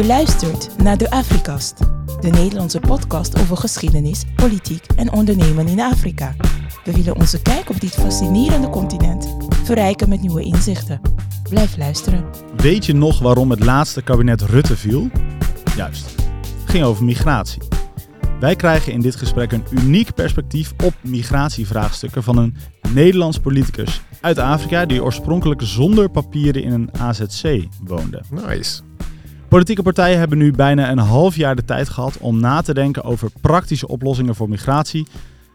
Je luistert naar de Afrikast, de Nederlandse podcast over geschiedenis, politiek en ondernemen in Afrika. We willen onze kijk op dit fascinerende continent verrijken met nieuwe inzichten. Blijf luisteren. Weet je nog waarom het laatste kabinet Rutte viel? Juist, het ging over migratie. Wij krijgen in dit gesprek een uniek perspectief op migratievraagstukken van een Nederlands politicus uit Afrika die oorspronkelijk zonder papieren in een AZC woonde. Nice. Politieke partijen hebben nu bijna een half jaar de tijd gehad om na te denken over praktische oplossingen voor migratie,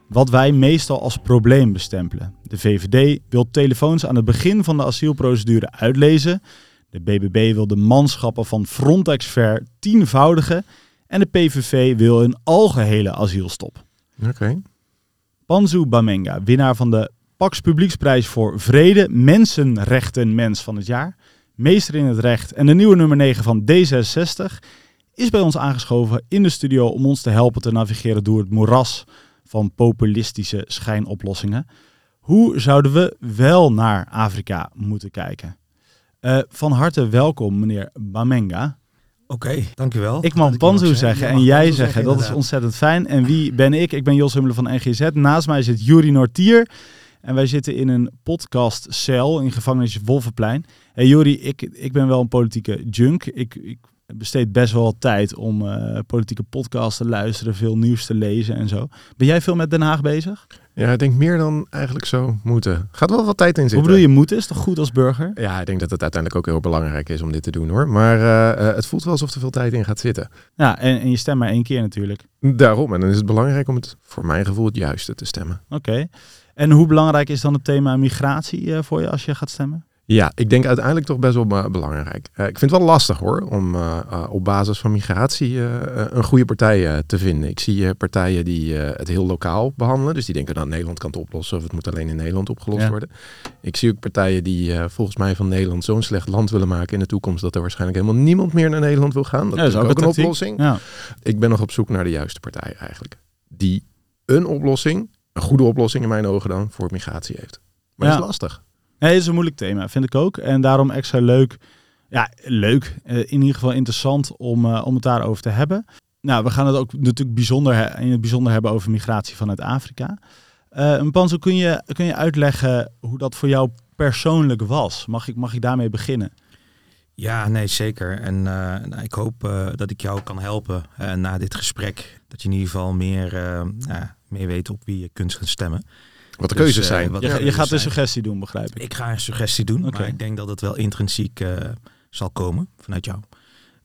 wat wij meestal als probleem bestempelen. De VVD wil telefoons aan het begin van de asielprocedure uitlezen. De BBB wil de manschappen van Frontex ver tienvoudigen. En de PVV wil een algehele asielstop. Oké. Panzu Bamenga, winnaar van de Pax Publieksprijs voor Vrede, Mensenrechten Mens van het jaar, meester in het recht en de nieuwe nummer 9 van D66, is bij ons aangeschoven in de studio om ons te helpen te navigeren door het moeras van populistische schijnoplossingen. Hoe zouden we wel naar Afrika moeten kijken? Uh, van harte welkom, meneer Bamenga. Oké, okay, dankjewel. Ik mag Panzu zeggen en jij zeggen, zeggen dat is ontzettend fijn. En wie ben ik? Ik ben Jos Hummelen van NGZ. Naast mij zit Juri Nortier. En wij zitten in een podcastcel in gevangenis Wolvenplein. Hey Juri, ik, ik ben wel een politieke junk. Ik, ik besteed best wel tijd om uh, politieke podcasts te luisteren, veel nieuws te lezen en zo. Ben jij veel met Den Haag bezig? Ja, ik denk meer dan eigenlijk zo moeten. Gaat wel wat tijd in zitten. Hoe bedoel je moeten? Is toch goed als burger? Ja, ik denk dat het uiteindelijk ook heel belangrijk is om dit te doen hoor. Maar uh, uh, het voelt wel alsof er veel tijd in gaat zitten. Ja, en, en je stemt maar één keer natuurlijk. Daarom. En dan is het belangrijk om het voor mijn gevoel het juiste te stemmen. Oké. En hoe belangrijk is dan het thema migratie uh, voor je als je gaat stemmen? Ja, ik denk uiteindelijk toch best wel belangrijk. Uh, ik vind het wel lastig hoor, om uh, uh, op basis van migratie een goede partij te vinden. Ik zie partijen die het heel lokaal behandelen. Dus die denken dat Nederland kan het oplossen of het moet alleen in Nederland opgelost ja. worden. Ik zie ook partijen die volgens mij van Nederland zo'n slecht land willen maken in de toekomst dat er waarschijnlijk helemaal niemand meer naar Nederland wil gaan. Dat, ja, is ook, ook een oplossing. Ja. Ik ben nog op zoek naar de juiste partij eigenlijk. Die een oplossing, een goede oplossing in mijn ogen dan, voor migratie heeft. Maar dat is lastig. Nee, het is een moeilijk thema, vind ik ook. En daarom extra leuk, ja, leuk, uh, in ieder geval interessant om, uh, om het daarover te hebben. Nou, we gaan het ook natuurlijk bijzonder in het bijzonder hebben over migratie vanuit Afrika. Uh, Panzo, kun je, kun je uitleggen hoe dat voor jou persoonlijk was? Mag ik, mag ik daarmee beginnen? Ja, nee, zeker. En nou, ik hoop dat ik jou kan helpen na dit gesprek. Dat je in ieder geval meer, meer weet op wie je kunt gaan stemmen. Wat de keuzes dus, zijn. je, je gaat een suggestie doen, begrijp ik. Ik ga een suggestie doen, okay. maar ik denk dat het wel intrinsiek uh, zal komen vanuit jou.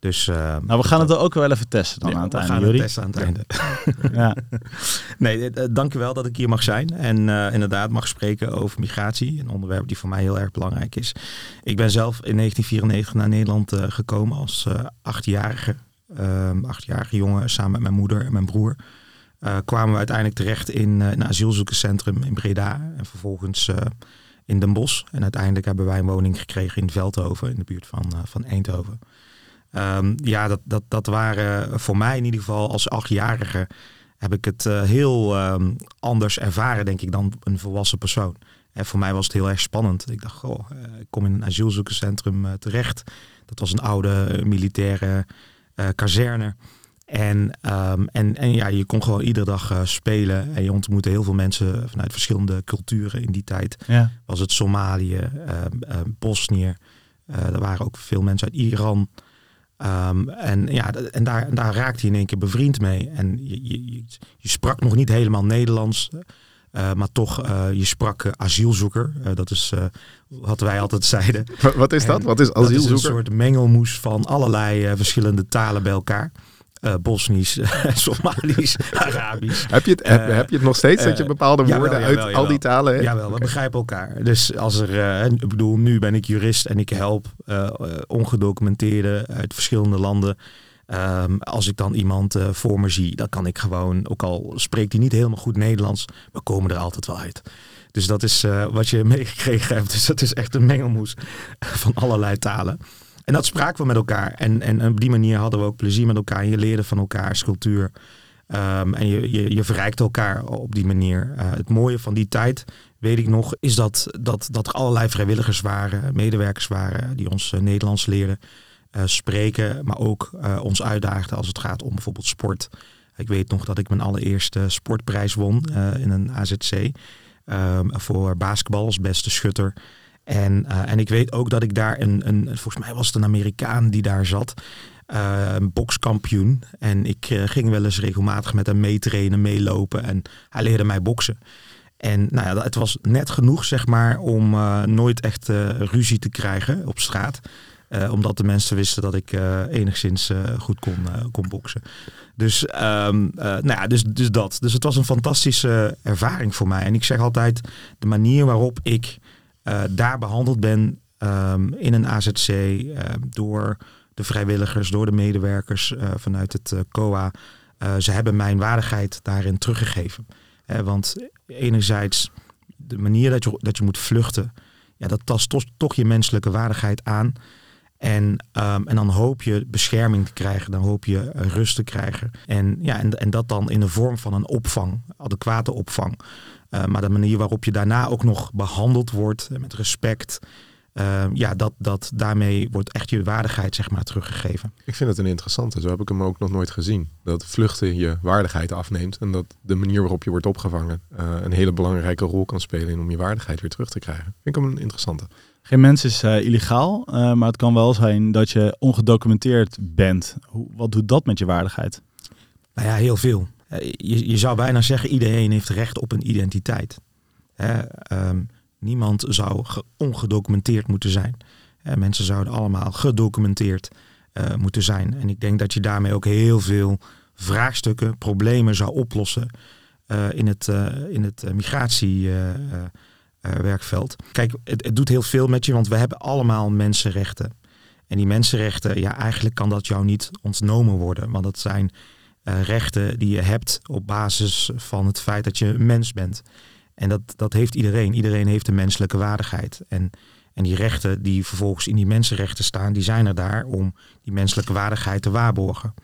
Dus, uh, nou, we gaan het er ook wel even testen dan ja, aan het we einde. We gaan het testen aan het einde. ja. Nee, uh, dank je wel dat ik hier mag zijn en uh, inderdaad mag spreken over migratie. Een onderwerp die voor mij heel erg belangrijk is. Ik ben zelf in 1994 naar Nederland gekomen als achtjarige, ehm, achtjarige jongen samen met mijn moeder en mijn broer. Uh, kwamen we uiteindelijk terecht in uh, een asielzoekerscentrum in Breda en vervolgens uh, in Den Bosch. En uiteindelijk hebben wij een woning gekregen in Veldhoven, in de buurt van, van Eindhoven. Um, ja, dat, dat, dat waren voor mij in ieder geval als achtjarige heb ik het heel um, anders ervaren, denk ik, dan een volwassen persoon. En voor mij was het heel erg spannend. Ik dacht, goh, ik kom in een asielzoekerscentrum terecht. Dat was een oude militaire kazerne. En, um, en, en ja, je kon gewoon iedere dag uh, spelen. En je ontmoette heel veel mensen vanuit verschillende culturen in die tijd. Ja. Was het Somalië, uh, uh, Bosnië. er waren ook veel mensen uit Iran. Um, en ja, en daar, daar raakte je in één keer bevriend mee. En je, je, je sprak nog niet helemaal Nederlands. maar toch, je sprak asielzoeker. dat is wat wij altijd zeiden. Wat is dat? En wat is asielzoeker? Dat is een soort mengelmoes van allerlei verschillende talen bij elkaar. Uh, Bosnisch, Somalisch, Arabisch. Heb je, het, heb, uh, heb, je het nog steeds dat je bepaalde woorden jawel, jawel, uit jawel. al die talen... Hè? Jawel, we okay. begrijpen elkaar. Dus als er, uh, ik bedoel, nu ben ik jurist en ik help ongedocumenteerden uit verschillende landen. Um, als ik dan iemand voor me zie, dan kan ik gewoon, ook al spreekt hij niet helemaal goed Nederlands, we komen er altijd wel uit. Dus dat is wat je meegekregen hebt. Dus dat is echt een mengelmoes van allerlei talen. En dat spraken we met elkaar. En, en, op die manier hadden we ook plezier met elkaar. Je leerde van elkaar cultuur. Um, en je, je, je verrijkt elkaar op die manier. Uh, het mooie van die tijd, weet ik nog, is dat, dat, dat er allerlei vrijwilligers waren, medewerkers waren, die ons uh, Nederlands leerden. spreken, maar ook ons uitdaagden als het gaat om bijvoorbeeld sport. Ik weet nog dat ik mijn allereerste sportprijs won in een AZC ehm, voor basketbal als beste schutter. En, en ik weet ook dat ik daar een, een, volgens mij was het een Amerikaan die daar zat. Uh, een bokskampioen. En ik ging wel eens regelmatig met hem meetrainen, meelopen. En hij leerde mij boksen. En nou ja, het was net genoeg, zeg maar, om nooit echt ruzie te krijgen op straat. Omdat de mensen wisten dat ik enigszins goed kon, kon boksen. Dus, um, nou ja, dus, dus dat. Dus het was een fantastische ervaring voor mij. En ik zeg altijd, de manier waarop ik daar behandeld ben um, in een AZC door de vrijwilligers, door de medewerkers vanuit het COA. ze hebben mijn waardigheid daarin teruggegeven. want enerzijds de manier dat je, dat je moet vluchten, ja, dat tast toch je menselijke waardigheid aan. En, um, en dan hoop je bescherming te krijgen, dan hoop je rust te krijgen. En, ja, en, en dat dan in de vorm van een opvang, adequate opvang. Uh, maar de manier waarop je daarna ook nog behandeld wordt met respect, Ehm, ja, dat, dat daarmee wordt echt je waardigheid zeg maar, teruggegeven. Ik vind het een interessante. Zo heb ik hem ook nog nooit gezien. Dat vluchten je waardigheid afneemt. En dat de manier waarop je wordt opgevangen een hele belangrijke rol kan spelen in om je waardigheid weer terug te krijgen. Vind ik hem een interessante. Geen mens is uh, illegaal, uh, maar het kan wel zijn dat je ongedocumenteerd bent. Hoe, wat doet dat met je waardigheid? Nou ja, heel veel. Je, je zou bijna zeggen, iedereen heeft recht op een identiteit. Hè, um, Niemand zou ongedocumenteerd moeten zijn. Uh, mensen zouden allemaal gedocumenteerd uh, moeten zijn. En ik denk dat je daarmee ook heel veel vraagstukken, problemen zou oplossen uh, in het, in het migratiewerkveld. Kijk, het, het doet heel veel met je, want we hebben allemaal mensenrechten. En die mensenrechten, ja, eigenlijk kan dat jou niet ontnomen worden. Want dat zijn rechten die je hebt op basis van het feit dat je een mens bent. En dat, dat heeft iedereen. Iedereen heeft een menselijke waardigheid. En, en die rechten die vervolgens in die mensenrechten staan, die zijn er daar om die menselijke waardigheid te waarborgen.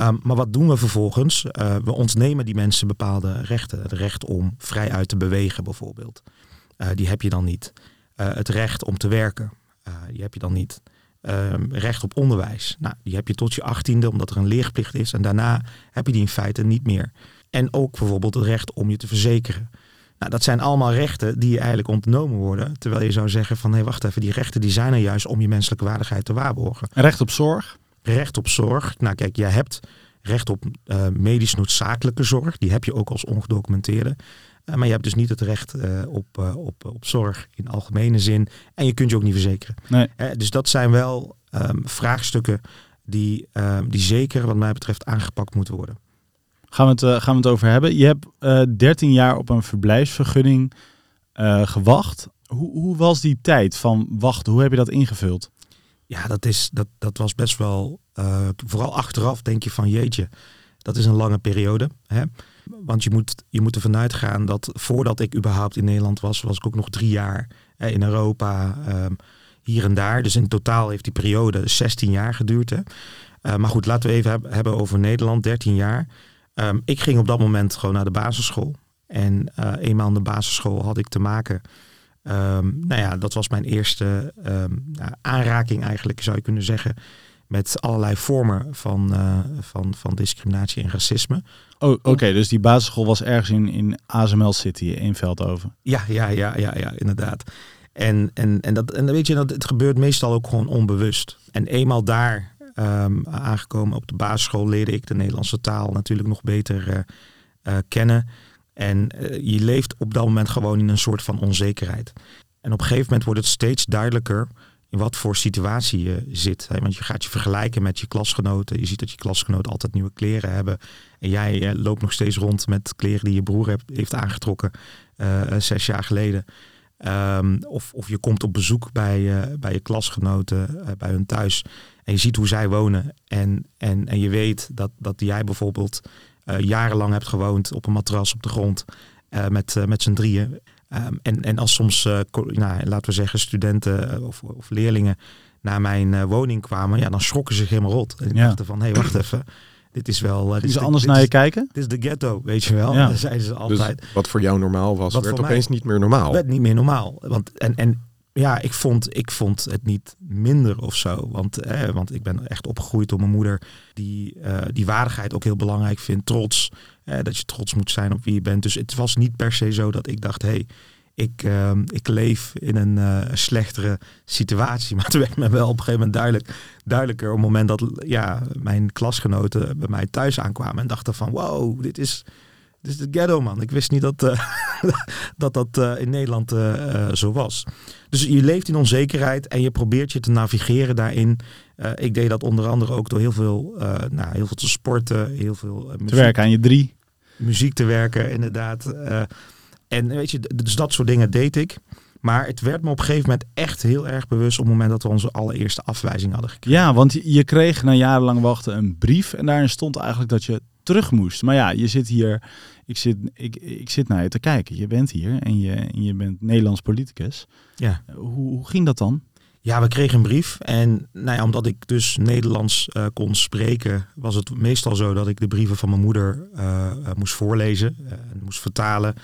Um, maar wat doen we vervolgens? Uh, we ontnemen die mensen bepaalde rechten. Het recht om vrij uit te bewegen bijvoorbeeld. Uh, die heb je dan niet. Uh, het recht om te werken. die heb je dan niet. Um, recht op onderwijs. Nou, die heb je tot je achttiende omdat er een leerplicht is. En daarna heb je die in feite niet meer. En ook bijvoorbeeld het recht om je te verzekeren. Nou, dat zijn allemaal rechten die je eigenlijk ontnomen worden. Terwijl je zou zeggen van hé, hey, wacht even, die rechten die zijn er juist om je menselijke waardigheid te waarborgen. Recht op zorg? Recht op zorg. Nou kijk, jij hebt recht op uh, medisch noodzakelijke zorg. Die heb je ook als ongedocumenteerde. Uh, maar je hebt dus niet het recht uh, op, op, op zorg in algemene zin. En je kunt je ook niet verzekeren. Nee. dus dat zijn wel um, vraagstukken die, um, die zeker wat mij betreft aangepakt moeten worden. Gaan we het, uh, gaan we het over hebben. Je hebt uh, eh, 13 jaar op een verblijfsvergunning uh, gewacht. Hoe, hoe was die tijd van wachten? Hoe heb je dat ingevuld? Ja, dat, is, dat, dat was best wel, vooral achteraf denk je van jeetje, dat is een lange periode. Hè? Want je moet, je moet ervan uitgaan dat voordat ik überhaupt in Nederland was, was ik ook nog drie jaar in Europa, um, hier en daar. Dus in totaal heeft die periode 16 jaar geduurd. Hè? maar goed, laten we even hebben over Nederland, 13 jaar. Um, ik ging op dat moment gewoon naar de basisschool. En uh, eenmaal in de basisschool had ik te maken. Um, nou ja, dat was mijn eerste aanraking eigenlijk, zou je kunnen zeggen. Met allerlei vormen van, uh, van, van discriminatie en racisme. Oh, oké. Okay. Dus die basisschool was ergens in, in ASML City in Veldhoven. Ja, ja, ja, ja, ja inderdaad. En, en, en, dat, en weet je, dat, het gebeurt meestal ook gewoon onbewust. En eenmaal daar um, aangekomen op de basisschool leerde ik de Nederlandse taal natuurlijk nog beter uh, uh, kennen. En je leeft op dat moment gewoon in een soort van onzekerheid. En op een gegeven moment wordt het steeds duidelijker in wat voor situatie je zit. Hè? Want je gaat je vergelijken met je klasgenoten. Je ziet dat je klasgenoten altijd nieuwe kleren hebben. En jij loopt nog steeds rond met kleren die je broer heeft aangetrokken zes jaar geleden. Um, of, of je komt op bezoek bij, bij je klasgenoten, bij hun thuis. En je ziet hoe zij wonen. En, en, en je weet dat, dat jij bijvoorbeeld jarenlang hebt gewoond op een matras op de grond. Met, met z'n drieën. Um, en, en als soms, nou, laten we zeggen, studenten of, of leerlingen naar mijn woning kwamen, ja, dan schrokken ze zich helemaal rot. En ja. dachten van, hé, hey, wacht even. Dit is wel. dit is anders naar je kijken? Dit is de ghetto, weet je wel. Ja. zeiden ze altijd. Dus wat voor jou normaal was, wat werd opeens niet meer normaal. Werd niet meer normaal. Want, en, en ja, ik vond, ik vond het niet minder of zo. Want, eh, want ik ben echt opgegroeid door mijn moeder, die uh, die waardigheid ook heel belangrijk vindt. Trots. Eh, dat je trots moet zijn op wie je bent. Dus het was niet per se zo dat ik dacht, hé, hey, ik, uh, ik leef in een slechtere situatie. Maar toen werd me wel op een gegeven moment duidelijk, duidelijker op het moment dat ja, mijn klasgenoten bij mij thuis aankwamen en dachten van wow, dit is, is de ghetto man. Ik wist niet dat uh, dat, dat in Nederland zo was. Dus je leeft in onzekerheid en je probeert je te navigeren daarin. ik deed dat onder andere ook door heel veel, nou, heel veel te sporten, heel veel muziek, te werken aan je drie. Muziek te werken, inderdaad. En weet je, dus dat soort dingen deed ik. Maar het werd me op een gegeven moment echt heel erg bewust op het moment dat we onze allereerste afwijzing hadden gekregen. Ja, want je kreeg na jarenlang wachten een brief en daarin stond eigenlijk dat je terug moest. Maar ja, je zit hier, ik zit, ik, ik zit naar je te kijken. Je bent hier en je, en je bent Nederlands politicus. Ja. Hoe, hoe ging dat dan? Ja, we kregen een brief. En nou ja, omdat ik dus Nederlands uh, kon spreken, was het meestal zo dat ik de brieven van mijn moeder uh, moest voorlezen, uh, moest vertalen.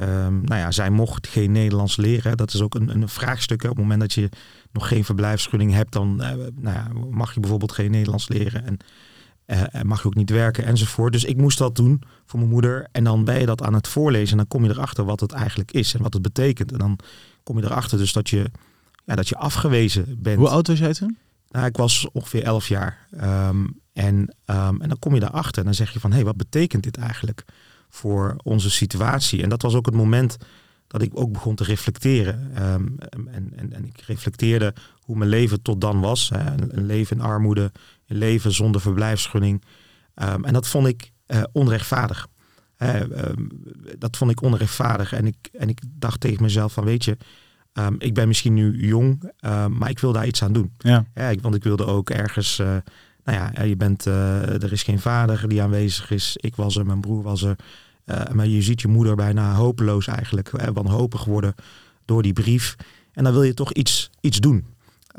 Um, nou ja, zij mocht geen Nederlands leren. Dat is ook een, een vraagstuk. Op het moment dat je nog geen verblijfsvergunning hebt, dan nou ja, mag je bijvoorbeeld geen Nederlands leren. En uh, mag je ook niet werken enzovoort. Dus ik moest dat doen voor mijn moeder. En dan ben je dat aan het voorlezen. En dan kom je erachter wat het eigenlijk is en wat het betekent. En dan kom je erachter dus dat je, ja, dat je afgewezen bent. Hoe oud was jij toen? Nou, ik was ongeveer elf jaar. Um, en, um, en dan kom je daarachter en dan zeg je van, hé, hey, wat betekent dit eigenlijk? voor onze situatie. En dat was ook het moment dat ik ook begon te reflecteren. Um, en, en, en, ik reflecteerde hoe mijn leven tot dan was. Hè. Een, leven in armoede, een leven zonder verblijfsgunning. Um, en dat vond ik uh, onrechtvaardig. Uh, um, dat vond ik onrechtvaardig. En ik, en ik dacht tegen mezelf van weet je, ik ben misschien nu jong, maar ik wil daar iets aan doen. Ja. ja ik, want ik wilde ook ergens... Uh, nou ja, je bent, er is geen vader die aanwezig is. Ik was er, mijn broer was er. Maar je ziet je moeder bijna hopeloos eigenlijk, wanhopig worden door die brief. En dan wil je toch iets, iets doen.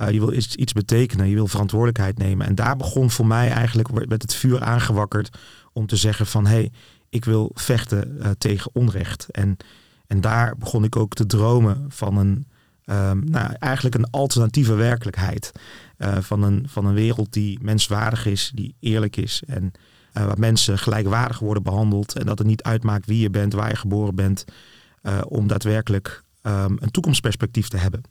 Uh, je wil iets, iets betekenen, je wil verantwoordelijkheid nemen. En daar begon voor mij eigenlijk, met het vuur aangewakkerd om te zeggen van hé, hey, ik wil vechten tegen onrecht. En, en daar begon ik ook te dromen van een, um, nou, eigenlijk een alternatieve werkelijkheid. van, een, van een wereld die menswaardig is, die eerlijk is en waar mensen gelijkwaardig worden behandeld. En dat het niet uitmaakt wie je bent, waar je geboren bent. Om daadwerkelijk um, een toekomstperspectief te hebben.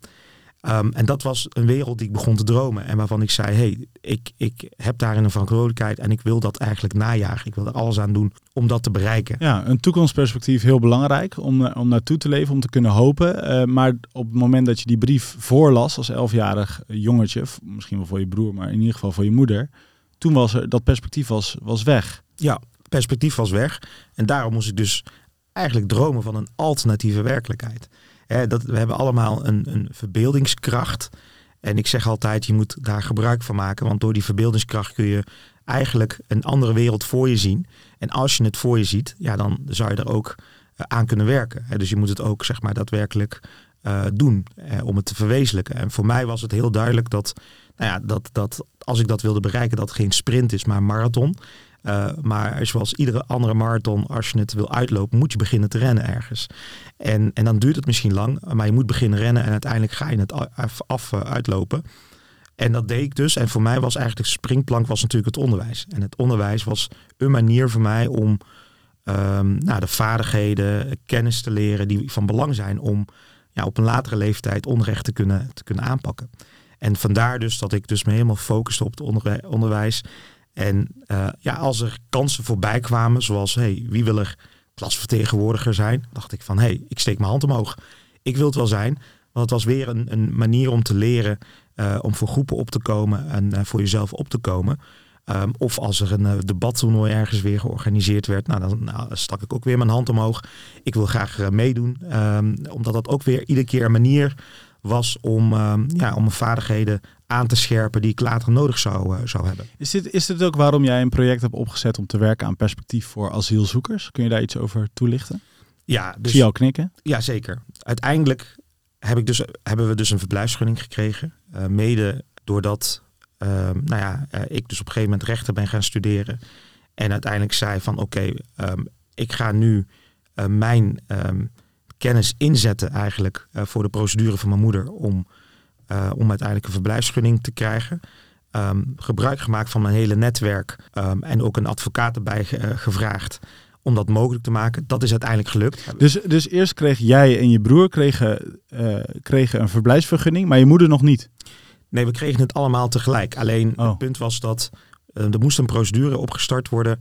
Um, en dat was een wereld die ik begon te dromen. En waarvan ik zei, hey, ik, ik heb daarin een verantwoordelijkheid. En ik wil dat eigenlijk najagen. Ik wil er alles aan doen om dat te bereiken. Ja, een toekomstperspectief heel belangrijk om, om naartoe te leven, om te kunnen hopen. Uh, maar op het moment dat je die brief voorlas als elfjarig jongetje, misschien wel voor je broer, maar in ieder geval voor je moeder toen was er dat perspectief was, was weg. Ja, perspectief was weg. En daarom moest ik dus eigenlijk dromen van een alternatieve werkelijkheid. Dat, we hebben allemaal een, een verbeeldingskracht. En ik zeg altijd, je moet daar gebruik van maken. Want door die verbeeldingskracht kun je eigenlijk een andere wereld voor je zien. En als je het voor je ziet, ja, dan zou je er ook uh, aan kunnen werken. dus je moet het ook zeg maar daadwerkelijk uh, doen uh, om het te verwezenlijken. En voor mij was het heel duidelijk dat nou ja, dat, dat als ik dat wilde bereiken, dat geen sprint is, maar een marathon. Uh, maar zoals iedere andere marathon, als je het wil uitlopen, moet je beginnen te rennen ergens. En, en dan duurt het misschien lang, maar je moet beginnen rennen en uiteindelijk ga je het af, uh, uitlopen. En dat deed ik dus. En voor mij was eigenlijk de springplank was natuurlijk het onderwijs. En het onderwijs was een manier voor mij om um, nou, de vaardigheden, kennis te leren die van belang zijn om ja, op een latere leeftijd onrecht te kunnen, te kunnen aanpakken. En vandaar dus dat ik dus me helemaal focuste op het onder onderwijs. En uh, ja, als er kansen voorbij kwamen, zoals hey, wie wil er klasvertegenwoordiger zijn, dacht ik van hé, hey, ik steek mijn hand omhoog. Ik wil het wel zijn, want het was weer een, een manier om te leren, uh, om voor groepen op te komen en uh, voor jezelf op te komen. Um, of als er een debattoernooi ergens weer georganiseerd werd, nou, dan nou, stak ik ook weer mijn hand omhoog. Ik wil graag meedoen, um, omdat dat ook weer iedere keer een manier was om, uh, ja, om vaardigheden aan te scherpen die ik later nodig zou, uh, zou hebben. Is dit, is dit ook waarom jij een project hebt opgezet om te werken aan perspectief voor asielzoekers? Kun je daar iets over toelichten? Ja, dus, zie je al knikken? Ja, zeker. Uiteindelijk heb ik dus, hebben we dus een verblijfsgunning gekregen. Uh, mede doordat ehm, nou ja, ik dus op een gegeven moment rechter ben gaan studeren. En uiteindelijk zei van oké, okay, um, ik ga nu mijn kennis inzetten eigenlijk voor de procedure van mijn moeder om, om uiteindelijk een verblijfsgunning te krijgen. Ehm, gebruik gemaakt van mijn hele netwerk ehm, en ook een advocaat erbij gevraagd om dat mogelijk te maken. Dat is uiteindelijk gelukt. Dus, dus eerst kreeg jij en je broer kregen, uh, kregen een verblijfsvergunning, maar je moeder nog niet? Nee, we kregen het allemaal tegelijk. Alleen het oh. punt was dat uh, er moest een procedure opgestart worden.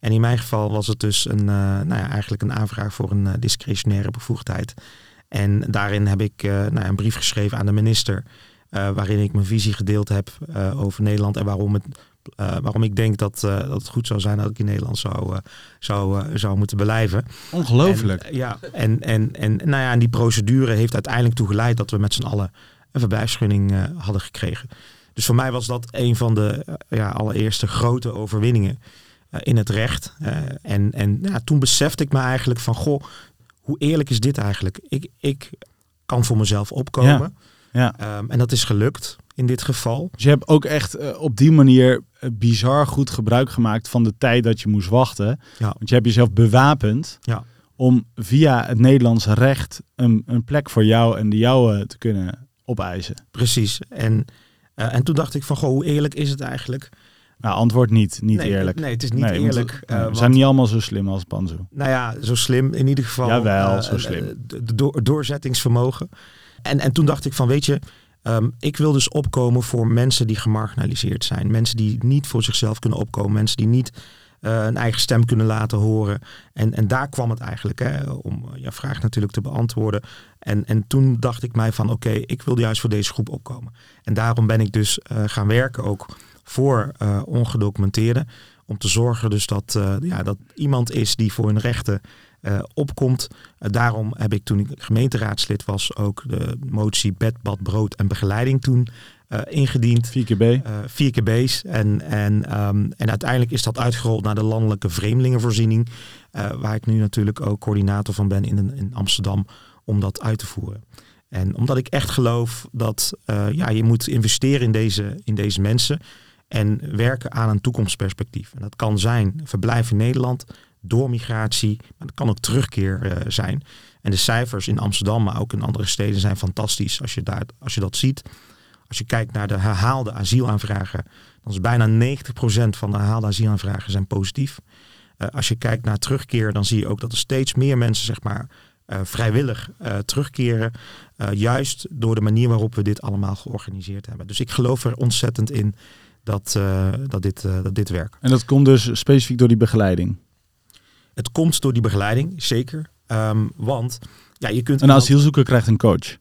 En in mijn geval was het dus een, uh, nou ja, eigenlijk een aanvraag voor een discretionaire bevoegdheid. En daarin heb ik nou ja, een brief geschreven aan de minister. waarin ik mijn visie gedeeld heb over Nederland en waarom het waarom ik denk dat, dat het goed zou zijn dat ik in Nederland zou, zou, zou moeten blijven. Ongelooflijk. En, ja, en, en, en, nou ja, en die procedure heeft uiteindelijk toe geleid dat we met z'n allen een verblijfsgunning hadden gekregen. Dus voor mij was dat een van de ja, allereerste grote overwinningen in het recht. en en ja, toen besefte ik me eigenlijk van, goh, hoe eerlijk is dit eigenlijk? Ik, ik kan voor mezelf opkomen. Ja. ja. Um, en dat is gelukt in dit geval. Dus je hebt ook echt uh, op die manier uh, bizar goed gebruik gemaakt van de tijd dat je moest wachten. Ja. Want je hebt jezelf bewapend ja. om via het Nederlandse recht een, een plek voor jou en de jouwe te kunnen opeisen. Precies. En, uh, en toen dacht ik van, goh, hoe eerlijk is het eigenlijk? Nou, antwoord niet. Niet nee, eerlijk. Nee, het is niet nee, eerlijk. Want, we zijn niet allemaal zo slim als Panzo. Nou ja, zo slim in ieder geval. Jawel, zo slim. De, door, doorzettingsvermogen. En, en toen dacht ik van, weet je, Um, ik wil dus opkomen voor mensen die gemarginaliseerd zijn. Mensen die niet voor zichzelf kunnen opkomen. Mensen die niet een eigen stem kunnen laten horen. En, en daar kwam het eigenlijk, hè, om je vraag natuurlijk te beantwoorden. En, en toen dacht ik mij van oké, ik wil juist voor deze groep opkomen. En daarom ben ik dus gaan werken ook voor uh, ongedocumenteerden. Om te zorgen dus dat, ja, dat iemand is die voor hun rechten uh, opkomt. Daarom heb ik toen ik gemeenteraadslid was ook de motie bed, bad, brood en begeleiding toen ingediend. 4 keer B. 4 keer B's. En, en, um, en uiteindelijk is dat uitgerold naar de landelijke vreemdelingenvoorziening. waar ik nu natuurlijk ook coördinator van ben in, in Amsterdam om dat uit te voeren. En omdat ik echt geloof dat ja, je moet investeren in deze, in deze mensen en werken aan een toekomstperspectief. En dat kan zijn verblijf in Nederland, door migratie, maar dat kan ook terugkeer uh, zijn. En de cijfers in Amsterdam, maar ook in andere steden zijn fantastisch als je, daar, als je dat ziet. Als je kijkt naar de herhaalde asielaanvragen, dan is bijna 90% van de herhaalde asielaanvragen zijn positief. Uh, als je kijkt naar terugkeer, dan zie je ook dat er steeds meer mensen zeg maar, uh, vrijwillig terugkeren. juist door de manier waarop we dit allemaal georganiseerd hebben. Dus ik geloof er ontzettend in dat, dat, dit, dat dit werkt. En dat komt dus specifiek door die begeleiding? Het komt door die begeleiding, zeker. Um, want ja, je kunt. Een asielzoeker krijgt een coach.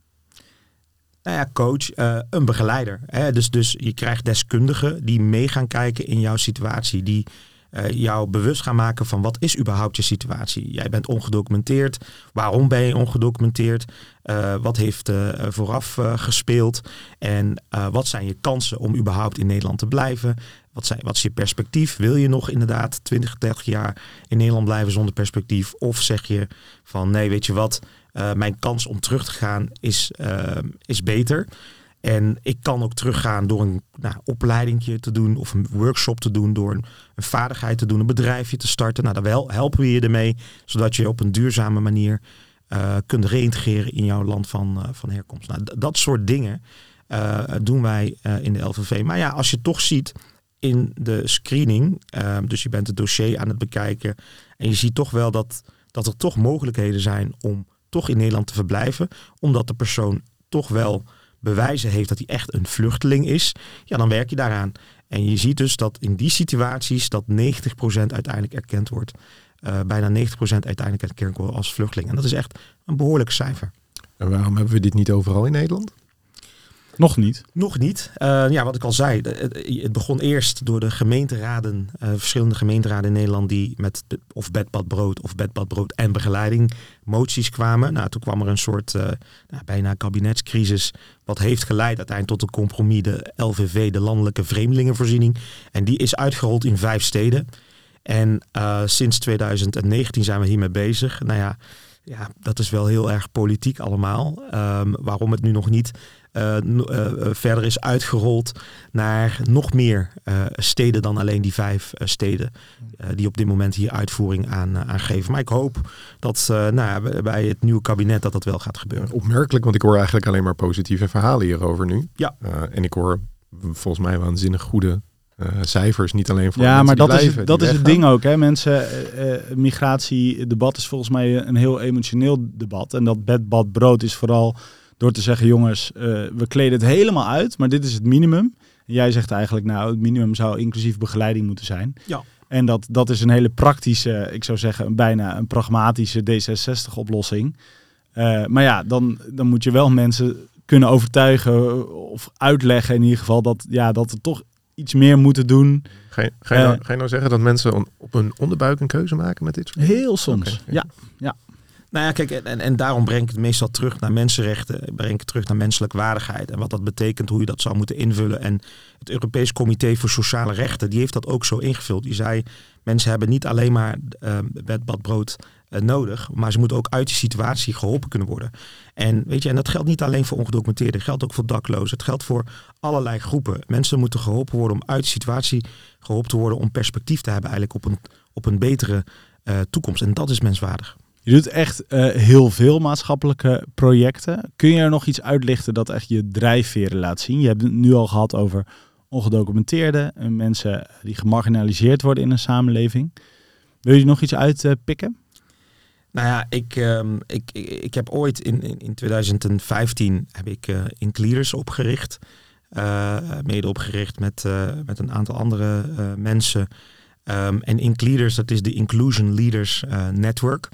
Nou ja, coach, uh, een begeleider. Hè? Dus, dus je krijgt deskundigen die mee gaan kijken in jouw situatie. Die uh, jou bewust gaan maken van wat is überhaupt je situatie. Jij bent ongedocumenteerd. Waarom ben je ongedocumenteerd? Uh, wat heeft vooraf gespeeld? En wat zijn je kansen om überhaupt in Nederland te blijven? Wat, zijn, wat is je perspectief? Wil je nog inderdaad 20, 30 jaar in Nederland blijven zonder perspectief? Of zeg je van nee, weet je wat, mijn kans om terug te gaan is, is beter. En ik kan ook teruggaan door een nou, opleidingje te doen of een workshop te doen, door een, vaardigheid te doen, een bedrijfje te starten. Nou, daar helpen we je ermee, zodat je op een duurzame manier uh, kunt reïntegreren in jouw land van, van herkomst. Nou, dat soort dingen doen wij in de LVV. Maar ja, als je toch ziet in de screening. Dus je bent het dossier aan het bekijken. En je ziet toch wel dat, dat er toch mogelijkheden zijn om toch in Nederland te verblijven. Omdat de persoon toch wel bewijzen heeft dat hij echt een vluchteling is. Ja, dan werk je daaraan. En je ziet dus dat in die situaties dat 90% uiteindelijk erkend wordt. Uh, bijna 90% uiteindelijk erkend wordt als vluchteling. En dat is echt een behoorlijk cijfer. En waarom hebben we dit niet overal in Nederland? Nog niet. Nog niet. Uh, ja, wat ik al zei, het begon eerst door de gemeenteraden, uh, verschillende gemeenteraden in Nederland die met of bedbad brood of bedbad brood en begeleiding moties kwamen. Nou, toen kwam er een soort uh, nou, bijna kabinetscrisis, wat heeft geleid uiteindelijk tot een compromis, de LVV, de Landelijke Vreemdelingenvoorziening. En die is uitgerold in vijf steden. En sinds 2019 zijn we hiermee bezig. Nou ja, ja, dat is wel heel erg politiek allemaal. Um, waarom het nu nog niet verder is uitgerold naar nog meer steden dan alleen die vijf steden. die op dit moment hier uitvoering aan, aan geven. Maar ik hoop dat nou, bij het nieuwe kabinet dat dat wel gaat gebeuren. Opmerkelijk, want ik hoor eigenlijk alleen maar positieve verhalen hierover nu. Ja. en ik hoor volgens mij waanzinnig goede uh, cijfers, niet alleen voor ja, maar dat blijven, is, dat is het ding ook. Hè? Mensen, uh, uh, migratiedebat is volgens mij een heel emotioneel debat. En dat bed, bad, brood is vooral door te zeggen, jongens, we kleden het helemaal uit, maar dit is het minimum. En jij zegt eigenlijk, nou, het minimum zou inclusief begeleiding moeten zijn. Ja. En dat, dat is een hele praktische, ik zou zeggen, bijna een pragmatische D66-oplossing. maar ja, dan, dan moet je wel mensen kunnen overtuigen of uitleggen in ieder geval dat, ja, dat er toch iets meer moeten doen. Ga je, ga je, nou, ga je nou zeggen dat mensen op hun onderbuik een keuze maken met dit soort Heel soms, ja. ja. Nou ja, kijk, en, en daarom breng ik het meestal terug naar mensenrechten, ik het terug naar menselijke waardigheid en wat dat betekent, hoe je dat zou moeten invullen. En het Europees Comité voor Sociale Rechten, die heeft dat ook zo ingevuld. Die zei, mensen hebben niet alleen maar uh, bed, bad, brood uh, nodig, maar ze moeten ook uit die situatie geholpen kunnen worden. En weet je, en dat geldt niet alleen voor ongedocumenteerden, het geldt ook voor daklozen. Het geldt voor allerlei groepen. Mensen moeten geholpen worden om uit die situatie geholpen te worden, om perspectief te hebben eigenlijk op een, op een betere uh, toekomst. En dat is menswaardig. Je doet echt uh, heel veel maatschappelijke projecten. Kun je er nog iets uitlichten dat echt je drijfveren laat zien? Je hebt het nu al gehad over ongedocumenteerden en mensen die gemarginaliseerd worden in een samenleving. Wil je nog iets uitpikken? Nou ja, ik, um, ik, ik, heb ooit in, in, in 2015 heb ik uh, Incleaders opgericht. Uh, mede opgericht met, met een aantal andere mensen. Um, en Incleaders, dat is de Inclusion Leaders Network.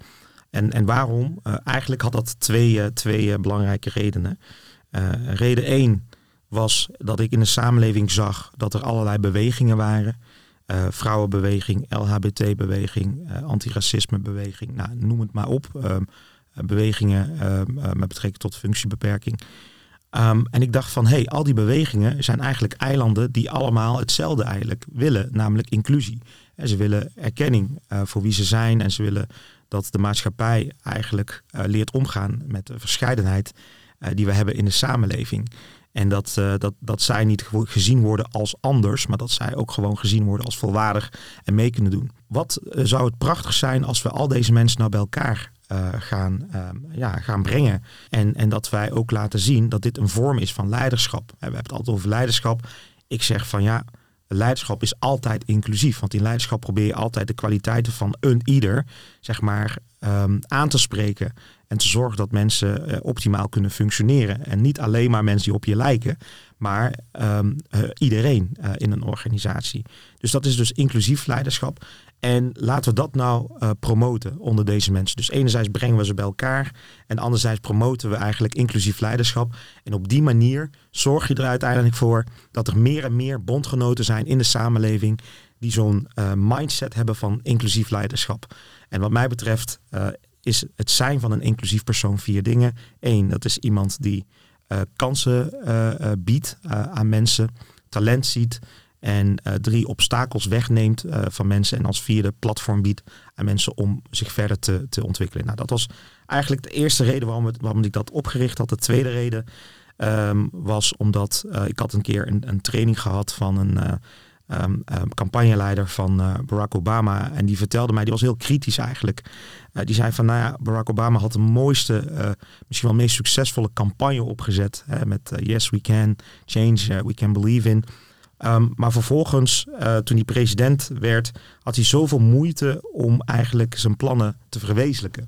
En, en waarom? eigenlijk had dat twee, twee belangrijke redenen. reden één was dat ik in de samenleving zag dat er allerlei bewegingen waren vrouwenbeweging, LHBT-beweging, antiracisme-beweging, nou, noem het maar op. Um, bewegingen um, met betrekking tot functiebeperking. Um, en ik dacht van, hé, hey, al die bewegingen zijn eigenlijk eilanden die allemaal hetzelfde eigenlijk willen, namelijk inclusie. En ze willen erkenning voor wie ze zijn en ze willen dat de maatschappij eigenlijk leert omgaan met de verscheidenheid die we hebben in de samenleving. En dat, uh, dat, dat zij niet gezien worden als anders, maar dat zij ook gewoon gezien worden als volwaardig en mee kunnen doen. Wat zou het prachtig zijn als we al deze mensen nou bij elkaar gaan, ja, gaan brengen. En, en dat wij ook laten zien dat dit een vorm is van leiderschap. We hebben het altijd over leiderschap. Ik zeg van ja, leiderschap is altijd inclusief. Want in leiderschap probeer je altijd de kwaliteiten van een ieder, zeg maar, um, aan te spreken. En te zorgen dat mensen uh, optimaal kunnen functioneren. En niet alleen maar mensen die op je lijken, maar um, uh, iedereen uh, in een organisatie. Dus dat is dus inclusief leiderschap. En laten we dat nou promoten onder deze mensen. Dus enerzijds brengen we ze bij elkaar. En anderzijds promoten we eigenlijk inclusief leiderschap. En op die manier zorg je er uiteindelijk voor dat er meer en meer bondgenoten zijn in de samenleving. Die zo'n mindset hebben van inclusief leiderschap. En wat mij betreft is het zijn van een inclusief persoon vier dingen. Eén, dat is iemand die kansen biedt aan mensen, talent ziet. En drie, obstakels wegneemt van mensen. En als vierde, platform biedt aan mensen om zich verder te, te ontwikkelen. Nou, dat was eigenlijk de eerste reden waarom, waarom ik dat opgericht had. De tweede reden um, was omdat ik had een keer een, een training gehad van een um, campagneleider van Barack Obama. En die vertelde mij, die was heel kritisch eigenlijk. Die zei van, nou ja, Barack Obama had de mooiste, misschien wel meest succesvolle campagne opgezet. Hè, met Yes, we can change, we can believe in. Um, maar vervolgens, toen hij president werd, had hij zoveel moeite om eigenlijk zijn plannen te verwezenlijken.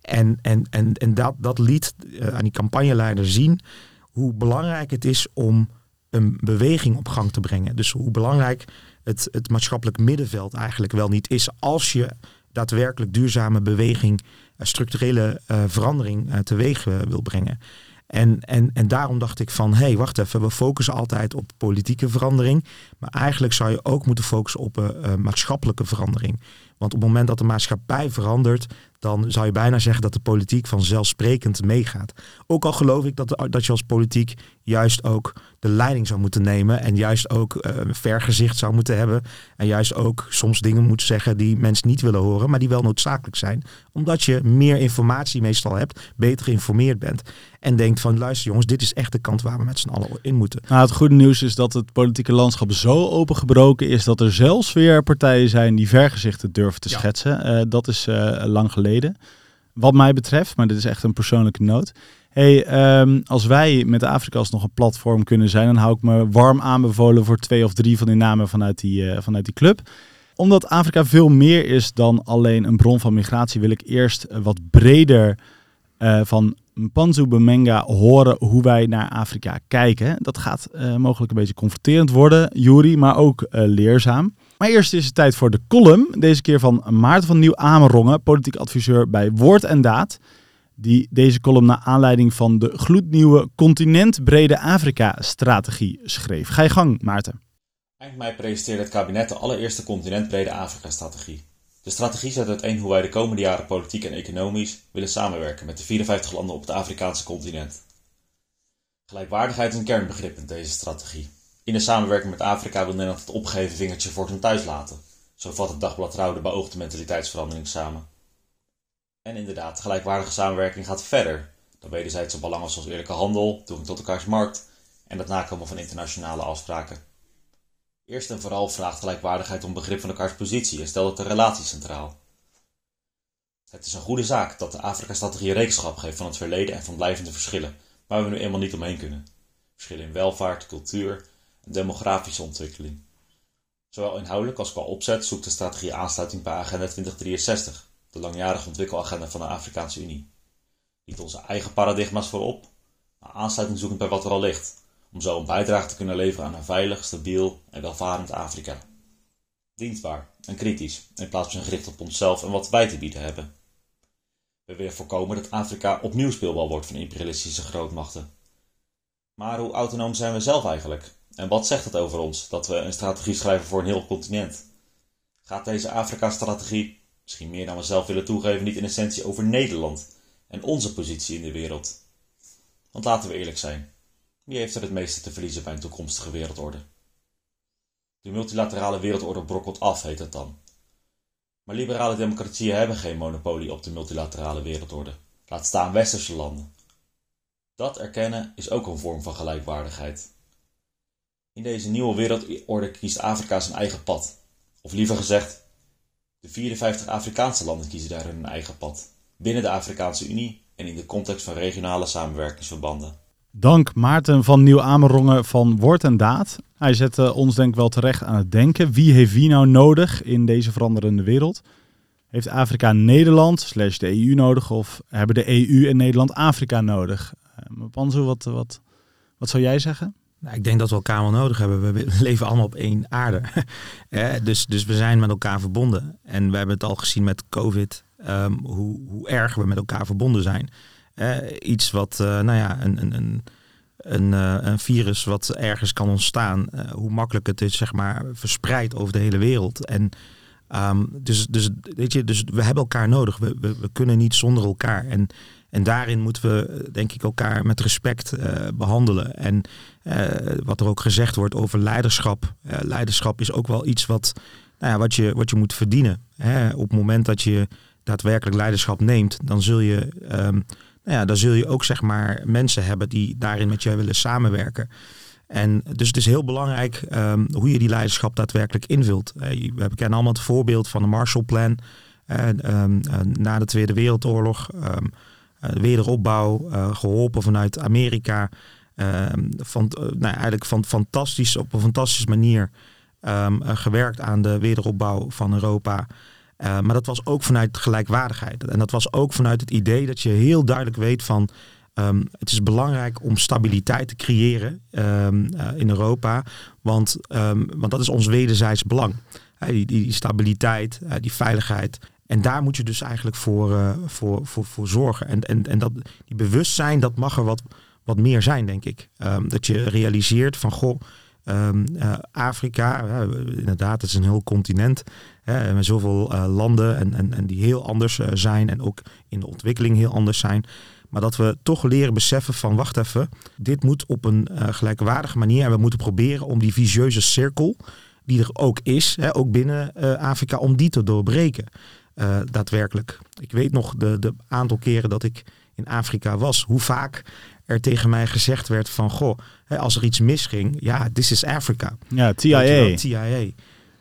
En, en, en, en dat, dat liet aan die campagneleider zien hoe belangrijk het is om een beweging op gang te brengen. Dus hoe belangrijk het, het maatschappelijk middenveld eigenlijk wel niet is als je daadwerkelijk duurzame beweging, eh, structurele verandering teweeg wil brengen. En, en, en daarom dacht ik van, hé, hey, wacht even, we focussen altijd op politieke verandering, maar eigenlijk zou je ook moeten focussen op uh, maatschappelijke verandering. Want op het moment dat de maatschappij verandert, dan zou je bijna zeggen dat de politiek vanzelfsprekend meegaat. Ook al geloof ik dat, dat je als politiek juist ook de leiding zou moeten nemen. En juist ook uh, vergezicht zou moeten hebben. En juist ook soms dingen moet zeggen die mensen niet willen horen, maar die wel noodzakelijk zijn. Omdat je meer informatie meestal hebt, beter geïnformeerd bent. En denkt van luister jongens, dit is echt de kant waar we met z'n allen in moeten. Nou, het goede nieuws is dat het politieke landschap zo opengebroken is dat er zelfs weer partijen zijn die vergezichten durven te schetsen. Uh, dat is uh, lang geleden. Wat mij betreft, maar dit is echt een persoonlijke noot. Hey, um, als wij met Afrika's nog een platform kunnen zijn, dan hou ik me warm aanbevolen voor twee of drie van die namen vanuit die, uh, vanuit die club. Omdat Afrika veel meer is dan alleen een bron van migratie, wil ik eerst wat breder uh, van Mpanzu Bemenga horen hoe wij naar Afrika kijken. Dat gaat mogelijk een beetje confronterend worden, Juri, maar ook leerzaam. Maar eerst is het tijd voor de column. Deze keer van Maarten van Nieuw-Amerongen, politiek adviseur bij Woord en Daad die deze column naar aanleiding van de gloednieuwe continentbrede Afrika-strategie schreef. Ga je gang, Maarten. Eind mei presenteerde het kabinet de allereerste continentbrede Afrika-strategie. De strategie zet uiteen hoe wij de komende jaren politiek en economisch willen samenwerken met de 54 landen op het Afrikaanse continent. Gelijkwaardigheid is een kernbegrip in deze strategie. In de samenwerking met Afrika wil Nederland het opgegeven vingertje voor zijn thuis laten. Zo vat het dagblad Trouw de beoogde mentaliteitsverandering samen. En inderdaad, gelijkwaardige samenwerking gaat verder dan wederzijdse belangen zoals eerlijke handel, toegang tot elkaars markt en het nakomen van internationale afspraken. Eerst en vooral vraagt gelijkwaardigheid om begrip van elkaars positie en stelt de relatie centraal. Het is een goede zaak dat de Afrika-strategie rekenschap geeft van het verleden en van blijvende verschillen, waar we nu eenmaal niet omheen kunnen. Verschillen in welvaart, cultuur en demografische ontwikkeling. Zowel inhoudelijk als qua opzet zoekt de strategie aansluiting bij Agenda 2063 de langjarige ontwikkelagenda van de Afrikaanse Unie. Niet onze eigen paradigma's voorop, maar aansluiting zoekend bij wat er al ligt, om zo een bijdrage te kunnen leveren aan een veilig, stabiel en welvarend Afrika. Dienstbaar en kritisch, in plaats van gericht op onszelf en wat wij te bieden hebben. We willen voorkomen dat Afrika opnieuw speelbal wordt van imperialistische grootmachten. Maar hoe autonoom zijn we zelf eigenlijk? En wat zegt het over ons dat we een strategie schrijven voor een heel continent? Gaat deze Afrika-strategie misschien meer dan we zelf willen toegeven, niet in essentie over Nederland en onze positie in de wereld. Want laten we eerlijk zijn, wie heeft er het meeste te verliezen bij een toekomstige wereldorde? De multilaterale wereldorde brokkelt af, heet het dan. Maar liberale democratieën hebben geen monopolie op de multilaterale wereldorde, laat staan westerse landen. Dat erkennen is ook een vorm van gelijkwaardigheid. In deze nieuwe wereldorde kiest Afrika zijn eigen pad, of liever gezegd, de 54 Afrikaanse landen kiezen daar hun eigen pad, binnen de Afrikaanse Unie en in de context van regionale samenwerkingsverbanden. Dank Maarten van Nieuw-Amerongen van Woord en Daad. Hij zette ons denk ik wel terecht aan het denken. Wie heeft wie nou nodig in deze veranderende wereld? Heeft Afrika Nederland slash de EU nodig of hebben de EU en Nederland Afrika nodig? Uh, Panzo, wat, wat, wat zou jij zeggen? Nou, ik denk dat we elkaar wel nodig hebben. We leven allemaal op één aarde. dus, dus we zijn met elkaar verbonden. En we hebben het al gezien met COVID, ehm, hoe, hoe erg we met elkaar verbonden zijn. iets wat, uh, nou ja, een, een, een, een, uh, een, virus wat ergens kan ontstaan, uh, hoe makkelijk het is, zeg maar, verspreid over de hele wereld. En um, dus, dus, weet je, dus we hebben elkaar nodig. We, we, kunnen niet zonder elkaar. En en daarin moeten we, denk ik, elkaar met respect behandelen. En wat er ook gezegd wordt over leiderschap. Uh, leiderschap is ook wel iets wat, nou ja, wat, je, wat je moet verdienen. Hè? Op het moment dat je daadwerkelijk leiderschap neemt, dan zul je, um, nou ja, dan zul je ook zeg maar mensen hebben die daarin met jou willen samenwerken. En dus het is heel belangrijk um, hoe je die leiderschap daadwerkelijk invult. we kennen allemaal het voorbeeld van de Marshallplan um, na de Tweede Wereldoorlog. Eh, wederopbouw, eh, geholpen vanuit Amerika. Ehm, eh, nou, eigenlijk van, fantastisch, op een fantastische manier um, gewerkt aan de wederopbouw van Europa. maar dat was ook vanuit gelijkwaardigheid. En dat was ook vanuit het idee dat je heel duidelijk weet van het is belangrijk om stabiliteit te creëren uh, in Europa. Want, want dat is ons wederzijds belang. Die, die, stabiliteit, die veiligheid. En daar moet je dus eigenlijk voor, voor, voor, voor zorgen. En, en, en dat, die bewustzijn, dat mag er wat, wat meer zijn, denk ik. Um, dat je realiseert van, goh, Um, Afrika, inderdaad, het is een heel continent hè, met zoveel landen en, en, en die heel anders zijn en ook in de ontwikkeling heel anders zijn. Maar dat we toch leren beseffen van wacht even, dit moet op een gelijkwaardige manier en we moeten proberen om die visieuze cirkel die er ook is, hè, ook binnen Afrika, om die te doorbreken. daadwerkelijk. Ik weet nog de, de aantal keren dat ik in Afrika was, hoe vaak er tegen mij gezegd werd van, goh, als er iets misging, ja, this is Africa. Ja, TIA. TIA.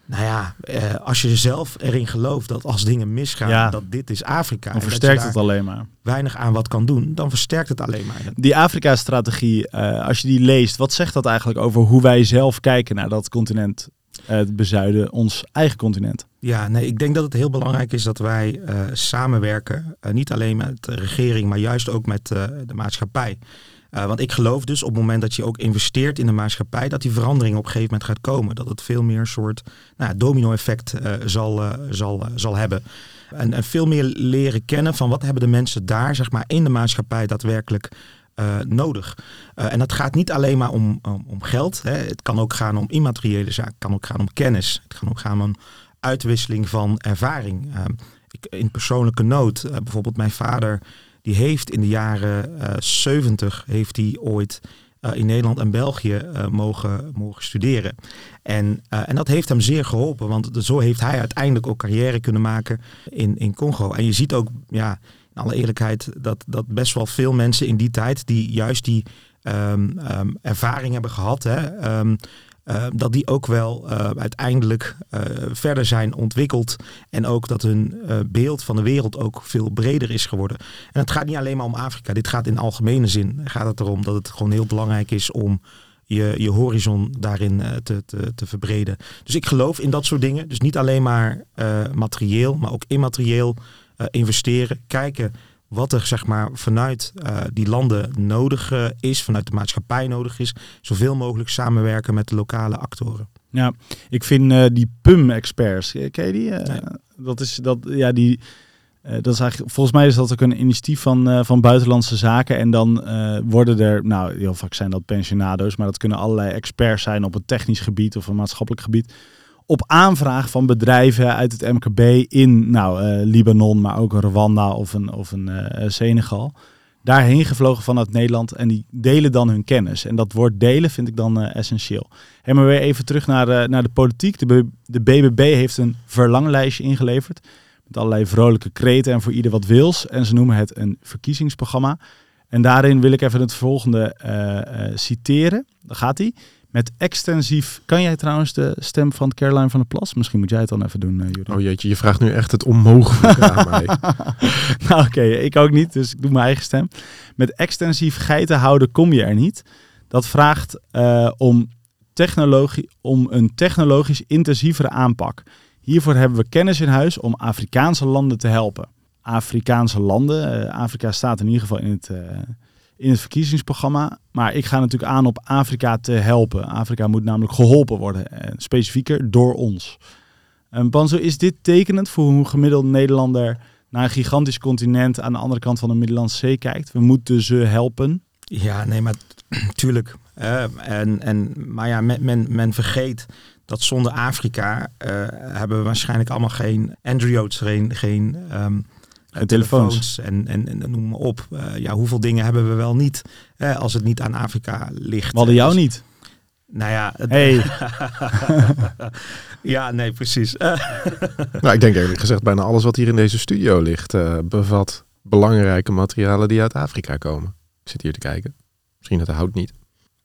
Nou ja, eh, als je zelf erin gelooft dat als dingen misgaan, dat dit is Afrika. Dan versterkt het alleen maar. Weinig aan wat kan doen, dan versterkt het alleen maar. Die Afrika-strategie, uh, als je die leest, wat zegt dat eigenlijk over hoe wij zelf kijken naar dat continent het bezuiden, ons eigen continent? Ja, nee, ik denk dat het heel belangrijk is dat wij uh, samenwerken. Uh, niet alleen met de regering, maar juist ook met de maatschappij. want ik geloof dus op het moment dat je ook investeert in de maatschappij, dat die verandering op een gegeven moment gaat komen. Dat het veel meer een soort nou, domino-effect zal, zal, zal hebben. En, en, veel meer leren kennen van wat hebben de mensen daar, zeg maar, in de maatschappij daadwerkelijk uh, nodig. Uh, en dat gaat niet alleen maar om, om, om geld. Hè. Het kan ook gaan om immateriële zaken. Het kan ook gaan om kennis. Het kan ook gaan om uitwisseling van ervaring. Uh, ik, in persoonlijke nood. bijvoorbeeld mijn vader. Die heeft in de jaren 70 heeft hij ooit in Nederland en België mogen, mogen studeren. En, en dat heeft hem zeer geholpen. Want zo heeft hij uiteindelijk ook carrière kunnen maken in, in Congo. En je ziet ook, ja, in alle eerlijkheid, dat, dat best wel veel mensen in die tijd die juist die um, um, ervaring hebben gehad, hè, um, uh, dat die ook wel uh, uiteindelijk uh, verder zijn ontwikkeld. En ook dat hun beeld van de wereld ook veel breder is geworden. En het gaat niet alleen maar om Afrika. Dit gaat in algemene zin. Gaat het erom dat het gewoon heel belangrijk is om je, je horizon daarin te, te, te verbreden. Dus ik geloof in dat soort dingen. Dus niet alleen maar materieel, maar ook immaterieel. Eh, investeren, kijken wat er zeg maar, vanuit uh, die landen nodig uh, is, vanuit de maatschappij nodig is, zoveel mogelijk samenwerken met de lokale actoren. Ja, ik vind uh, die PUM-experts, ken je die? Nee. Dat is dat, ja, die. dat is eigenlijk, volgens mij is dat ook een initiatief van, van buitenlandse zaken. En dan worden er, nou heel vaak zijn dat pensionado's, maar dat kunnen allerlei experts zijn op een technisch gebied of een maatschappelijk gebied op aanvraag van bedrijven uit het MKB in nou, uh, Libanon, maar ook Rwanda of een, of een uh, Senegal. Daarheen gevlogen vanuit Nederland en die delen dan hun kennis. En dat woord delen vind ik dan uh, essentieel. En maar weer even terug naar, naar de politiek. De, de BBB heeft een verlanglijstje ingeleverd met allerlei vrolijke kreten en voor ieder wat wils. En ze noemen het een verkiezingsprogramma. En daarin wil ik even het volgende citeren. Daar gaat hij. Met extensief. Kan jij trouwens de stem van Caroline van der Plas? Misschien moet jij het dan even doen, uh, Oh jeetje, je vraagt nu echt het onmogelijke aan mij. nou oké, ik ook niet, dus ik doe mijn eigen stem. Met extensief geiten houden kom je er niet. Dat vraagt uh, om, technologie, om een technologisch intensievere aanpak. Hiervoor hebben we kennis in huis om Afrikaanse landen te helpen. Afrikaanse landen, uh, Afrika staat in ieder geval in het in het verkiezingsprogramma. Maar ik ga natuurlijk aan op Afrika te helpen. Afrika moet namelijk geholpen worden, en eh, specifieker door ons. En Banzo, is dit tekenend voor hoe een gemiddelde Nederlander naar een gigantisch continent aan de andere kant van de Middellandse Zee kijkt? We moeten ze helpen. Ja, nee, maar tuurlijk. Uh, en, en, maar ja, men, men, men vergeet dat zonder Afrika uh, hebben we waarschijnlijk allemaal geen Androids, geen, geen en telefoons. En, en, en noem maar op. Uh, ja, hoeveel dingen hebben we wel niet hè, als het niet aan Afrika ligt. We hadden jou dus, niet. Nou ja. Het, hey. ja, nee, precies. nou, ik denk eerlijk gezegd bijna alles wat hier in deze studio ligt uh, bevat belangrijke materialen die uit Afrika komen. Ik zit hier te kijken. Misschien dat de hout niet.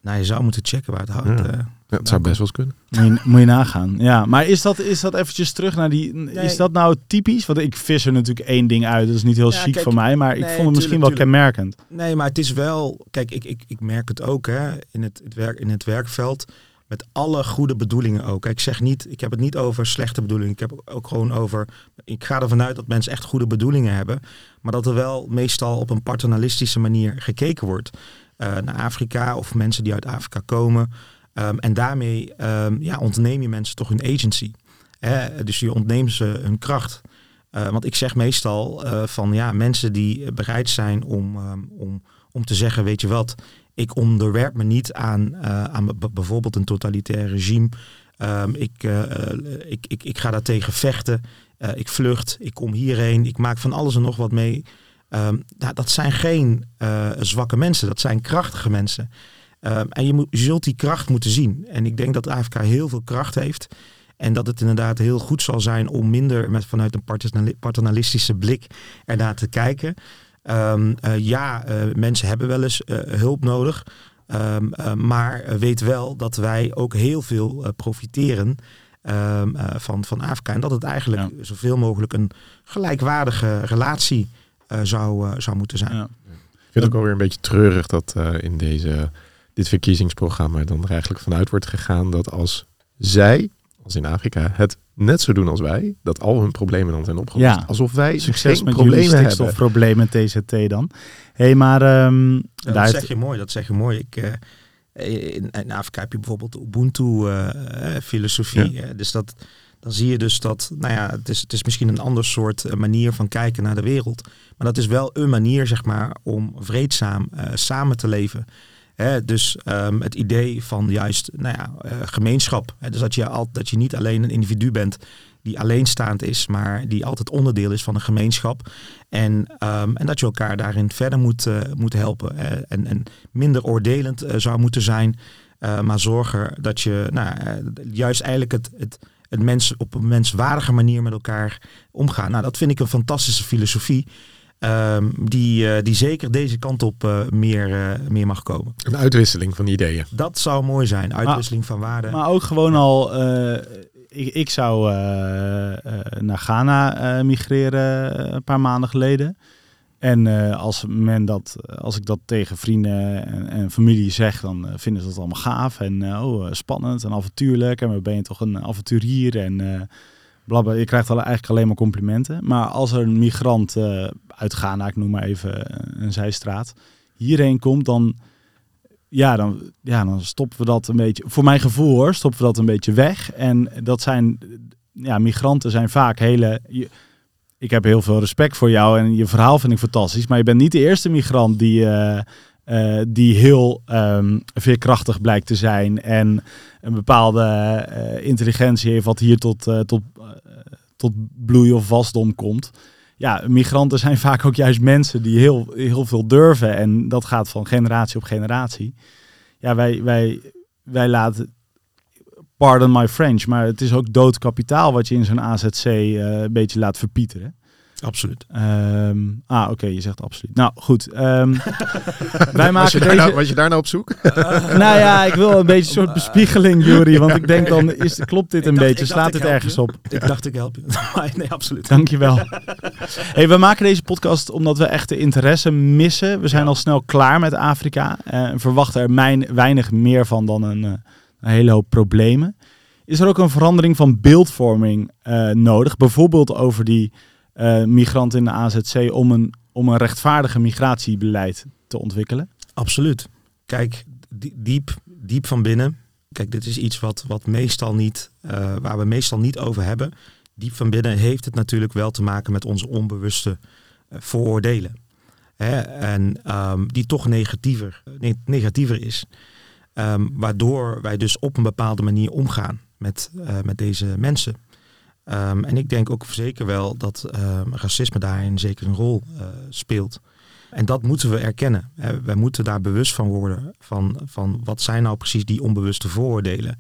Nou, je zou moeten checken waar het hout... Ja. Uh, ja, het zou best wel eens kunnen. Moet je, moet je, nagaan. Ja, maar is dat, is dat eventjes terug naar die... Nee. Is dat nou typisch? Want ik vis er natuurlijk één ding uit. Dat is niet heel ja, chic kijk, van mij. Maar ik vond het misschien wel kenmerkend. Nee, maar het is wel... Kijk, ik, ik, ik merk het ook hè, in, het, het werk, in het werkveld. Met alle goede bedoelingen ook. Ik zeg niet... Ik heb het niet over slechte bedoelingen. Ik heb het ook gewoon over... Ik ga ervan uit dat mensen echt goede bedoelingen hebben. Maar dat er wel meestal op een paternalistische manier gekeken wordt. Uh, naar Afrika of mensen die uit Afrika komen... Um, en daarmee um, ja, ontneem je mensen toch hun agency. Hè? Dus je ontneemt ze hun kracht. want ik zeg meestal van ja, mensen die bereid zijn om, ehm, om, om te zeggen, weet je wat, ik onderwerp me niet aan, aan bijvoorbeeld een totalitair regime. Ehm, ik, ik, ik, ik ga daartegen vechten. ik vlucht, ik kom hierheen, ik maak van alles en nog wat mee. Nou, dat zijn geen zwakke mensen, dat zijn krachtige mensen. Ehm, en je, moet, je zult die kracht moeten zien. En ik denk dat Afrika heel veel kracht heeft. En dat het inderdaad heel goed zal zijn om minder met, vanuit een paternalistische blik ernaar te kijken. Um, ja, uh, mensen hebben wel eens uh, hulp nodig. Um, uh, maar weet wel dat wij ook heel veel profiteren van, van Afrika. En dat het eigenlijk ja. zoveel mogelijk een gelijkwaardige relatie zou, zou moeten zijn. Ja. Ik vind het ook alweer een beetje treurig dat in deze dit verkiezingsprogramma dan er eigenlijk vanuit wordt gegaan dat als zij, als in Afrika, het net zo doen als wij, dat al hun problemen dan zijn opgelost. Ja, alsof wij succes met problemen hebben. stikstofproblemen TCT dan. Hé, hey, maar um, ja, dat zeg je mooi. Dat zeg je mooi. Ik, uh, in, in, Afrika heb je bijvoorbeeld Ubuntu-filosofie. Uh, dus dat, dan zie je dus dat, nou ja, het is, het is misschien een ander soort manier van kijken naar de wereld. Maar dat is wel een manier, zeg maar, om vreedzaam samen te leven dus um, het idee van juist nou ja, uh, gemeenschap. dus dat je, al, dat je niet alleen een individu bent die alleenstaand is, maar die altijd onderdeel is van een gemeenschap. En, um, en dat je elkaar daarin verder moet, uh, moet helpen. Uh, en, en minder oordelend zou moeten zijn, maar zorgen dat je nou, juist eigenlijk het, het, het mens op een menswaardige manier met elkaar omgaat. Nou, dat vind ik een fantastische filosofie. Um, die, uh, die zeker deze kant op uh, meer, uh, meer mag komen. Een uitwisseling van ideeën. Dat zou mooi zijn, uitwisseling van waarden. Maar ook gewoon al, ik, ik zou naar Ghana migreren een paar maanden geleden. En als, men dat, als ik dat tegen vrienden en, en familie zeg, dan vinden ze dat allemaal gaaf en oh, spannend en avontuurlijk. En we ben je toch een avonturier en blabla. Je krijgt eigenlijk alleen maar complimenten. Maar als er een migrant uh, uit Ghana, ik noem maar even een zijstraat, hierheen komt, dan, ja, dan, ja, dan stoppen we dat een beetje, voor mijn gevoel hoor, stoppen we dat een beetje weg. En dat zijn, ja, migranten zijn vaak hele... ik heb heel veel respect voor jou en je verhaal vind ik fantastisch. Maar je bent niet de eerste migrant die, uh, die heel um, veerkrachtig blijkt te zijn en een bepaalde intelligentie heeft wat hier tot, tot, tot bloei of wasdom komt. Ja, migranten zijn vaak ook juist mensen die heel, heel veel durven en dat gaat van generatie op generatie. Ja, wij, wij, wij laten, pardon my French, maar het is ook dood kapitaal wat je in zo'n AZC een beetje laat verpieteren. Absoluut. Um, ah, oké, je zegt absoluut. Nou, goed. Um, wij maken was, je deze... nou, was je daar nou op zoek? nou ja, ik wil een beetje een soort bespiegeling, Jury. Want ik denk dan, is, klopt dit een beetje? Slaat het ergens op? Ik dacht, ik help je. nee, absoluut. Dankjewel. hey, we maken deze podcast omdat we echt de interesse missen. We zijn al snel klaar met Afrika. Uh, en verwachten er mijn, weinig meer van dan een, uh, een hele hoop problemen. Is er ook een verandering van beeldvorming uh, nodig? Bijvoorbeeld over die uh, migranten in de AZC om een, om een rechtvaardige migratiebeleid te ontwikkelen? Absoluut. Kijk, diep, diep van binnen. Kijk, dit is iets wat, wat meestal niet, uh, waar we meestal niet over hebben. Diep van binnen heeft het natuurlijk wel te maken met onze onbewuste uh, vooroordelen. Hè? En um, die toch negatiever, negatiever is. Um, waardoor wij dus op een bepaalde manier omgaan met, met deze mensen. Um, en ik denk ook zeker wel dat um, racisme daarin zeker een rol uh, speelt. En dat moeten we erkennen. We moeten daar bewust van worden. Van, van wat zijn nou precies die onbewuste vooroordelen.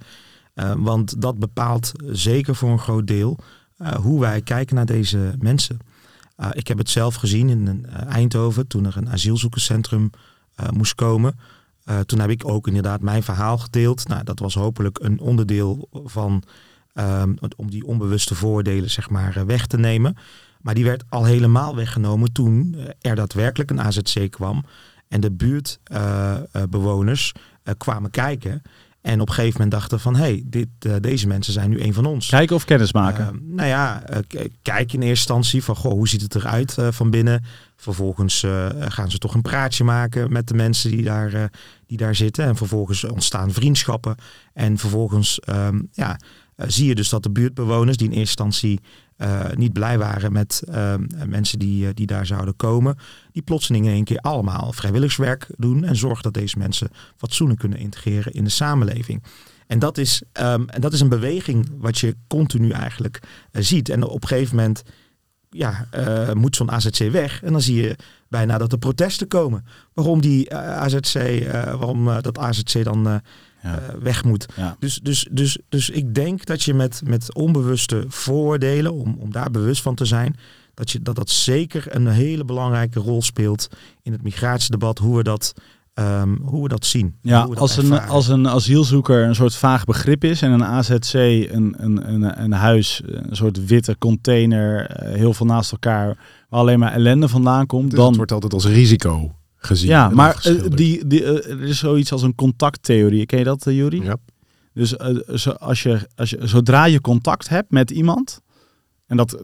Uh, want dat bepaalt zeker voor een groot deel uh, hoe wij kijken naar deze mensen. ik heb het zelf gezien in Eindhoven toen er een asielzoekerscentrum moest komen. toen heb ik ook inderdaad mijn verhaal gedeeld. Nou, dat was hopelijk een onderdeel van Um, om die onbewuste voordelen zeg maar eh, weg te nemen. Maar die werd al helemaal weggenomen toen eh, er daadwerkelijk een AZC kwam. En de buurtbewoners uh, kwamen kijken. En op een gegeven moment dachten van, hé, hey, dit, deze mensen zijn nu een van ons. Kijken of kennis maken? Uh, nou ja, kijk in eerste instantie van, goh, hoe ziet het eruit van binnen? Vervolgens gaan ze toch een praatje maken met de mensen die daar, die daar zitten. En vervolgens ontstaan vriendschappen. En vervolgens, um, ja, zie je dus dat de buurtbewoners die in eerste instantie niet blij waren met ehm, mensen die, die daar zouden komen, die plotseling in één keer allemaal vrijwilligerswerk doen en zorgen dat deze mensen fatsoenlijk kunnen integreren in de samenleving. En dat is, um, en dat is een beweging wat je continu eigenlijk ziet. En op een gegeven moment ja, moet zo'n AZC weg. En dan zie je bijna dat er protesten komen. Waarom die eh, AZC, eh, waarom dat AZC dan ja. weg moet. Ja. Dus, dus, dus, dus ik denk dat je met, met onbewuste vooroordelen, om, om daar bewust van te zijn, dat, je, dat dat zeker een hele belangrijke rol speelt in het migratiedebat, hoe we dat Ehm, hoe we dat zien. Ja, als, een, als een asielzoeker een soort vaag begrip is en een AZC een, een, een, een huis, een soort witte container, eh, heel veel naast elkaar, waar alleen maar ellende vandaan komt, dus dan... Het wordt altijd als risico gezien. Ja, maar uh, die, die, uh, er is zoiets als een contacttheorie. Ken je dat, Jury? Ja. Dus als je, als je, zodra je contact hebt met iemand, en dat,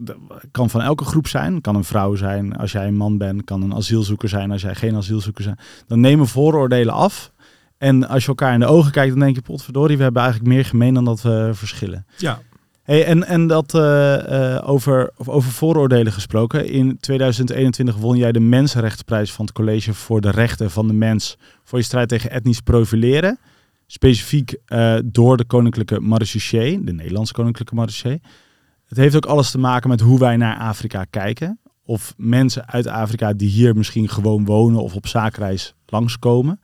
kan van elke groep zijn. Kan een vrouw zijn als jij een man bent. Kan een asielzoeker zijn als jij geen asielzoeker bent. Dan nemen vooroordelen af. En als je elkaar in de ogen kijkt, dan denk je, potverdorie, we hebben eigenlijk meer gemeen dan dat we verschillen. Ja. Hey, en, en dat uh, uh, over, over vooroordelen gesproken. In 2021 won jij de Mensenrechtenprijs van het College voor de Rechten van de Mens. Voor je strijd tegen etnisch profileren. Specifiek uh, door de Koninklijke Marechaussee, de Nederlandse Koninklijke Marechaussee. Het heeft ook alles te maken met hoe wij naar Afrika kijken. Of mensen uit Afrika die hier misschien gewoon wonen of op zaakreis langskomen.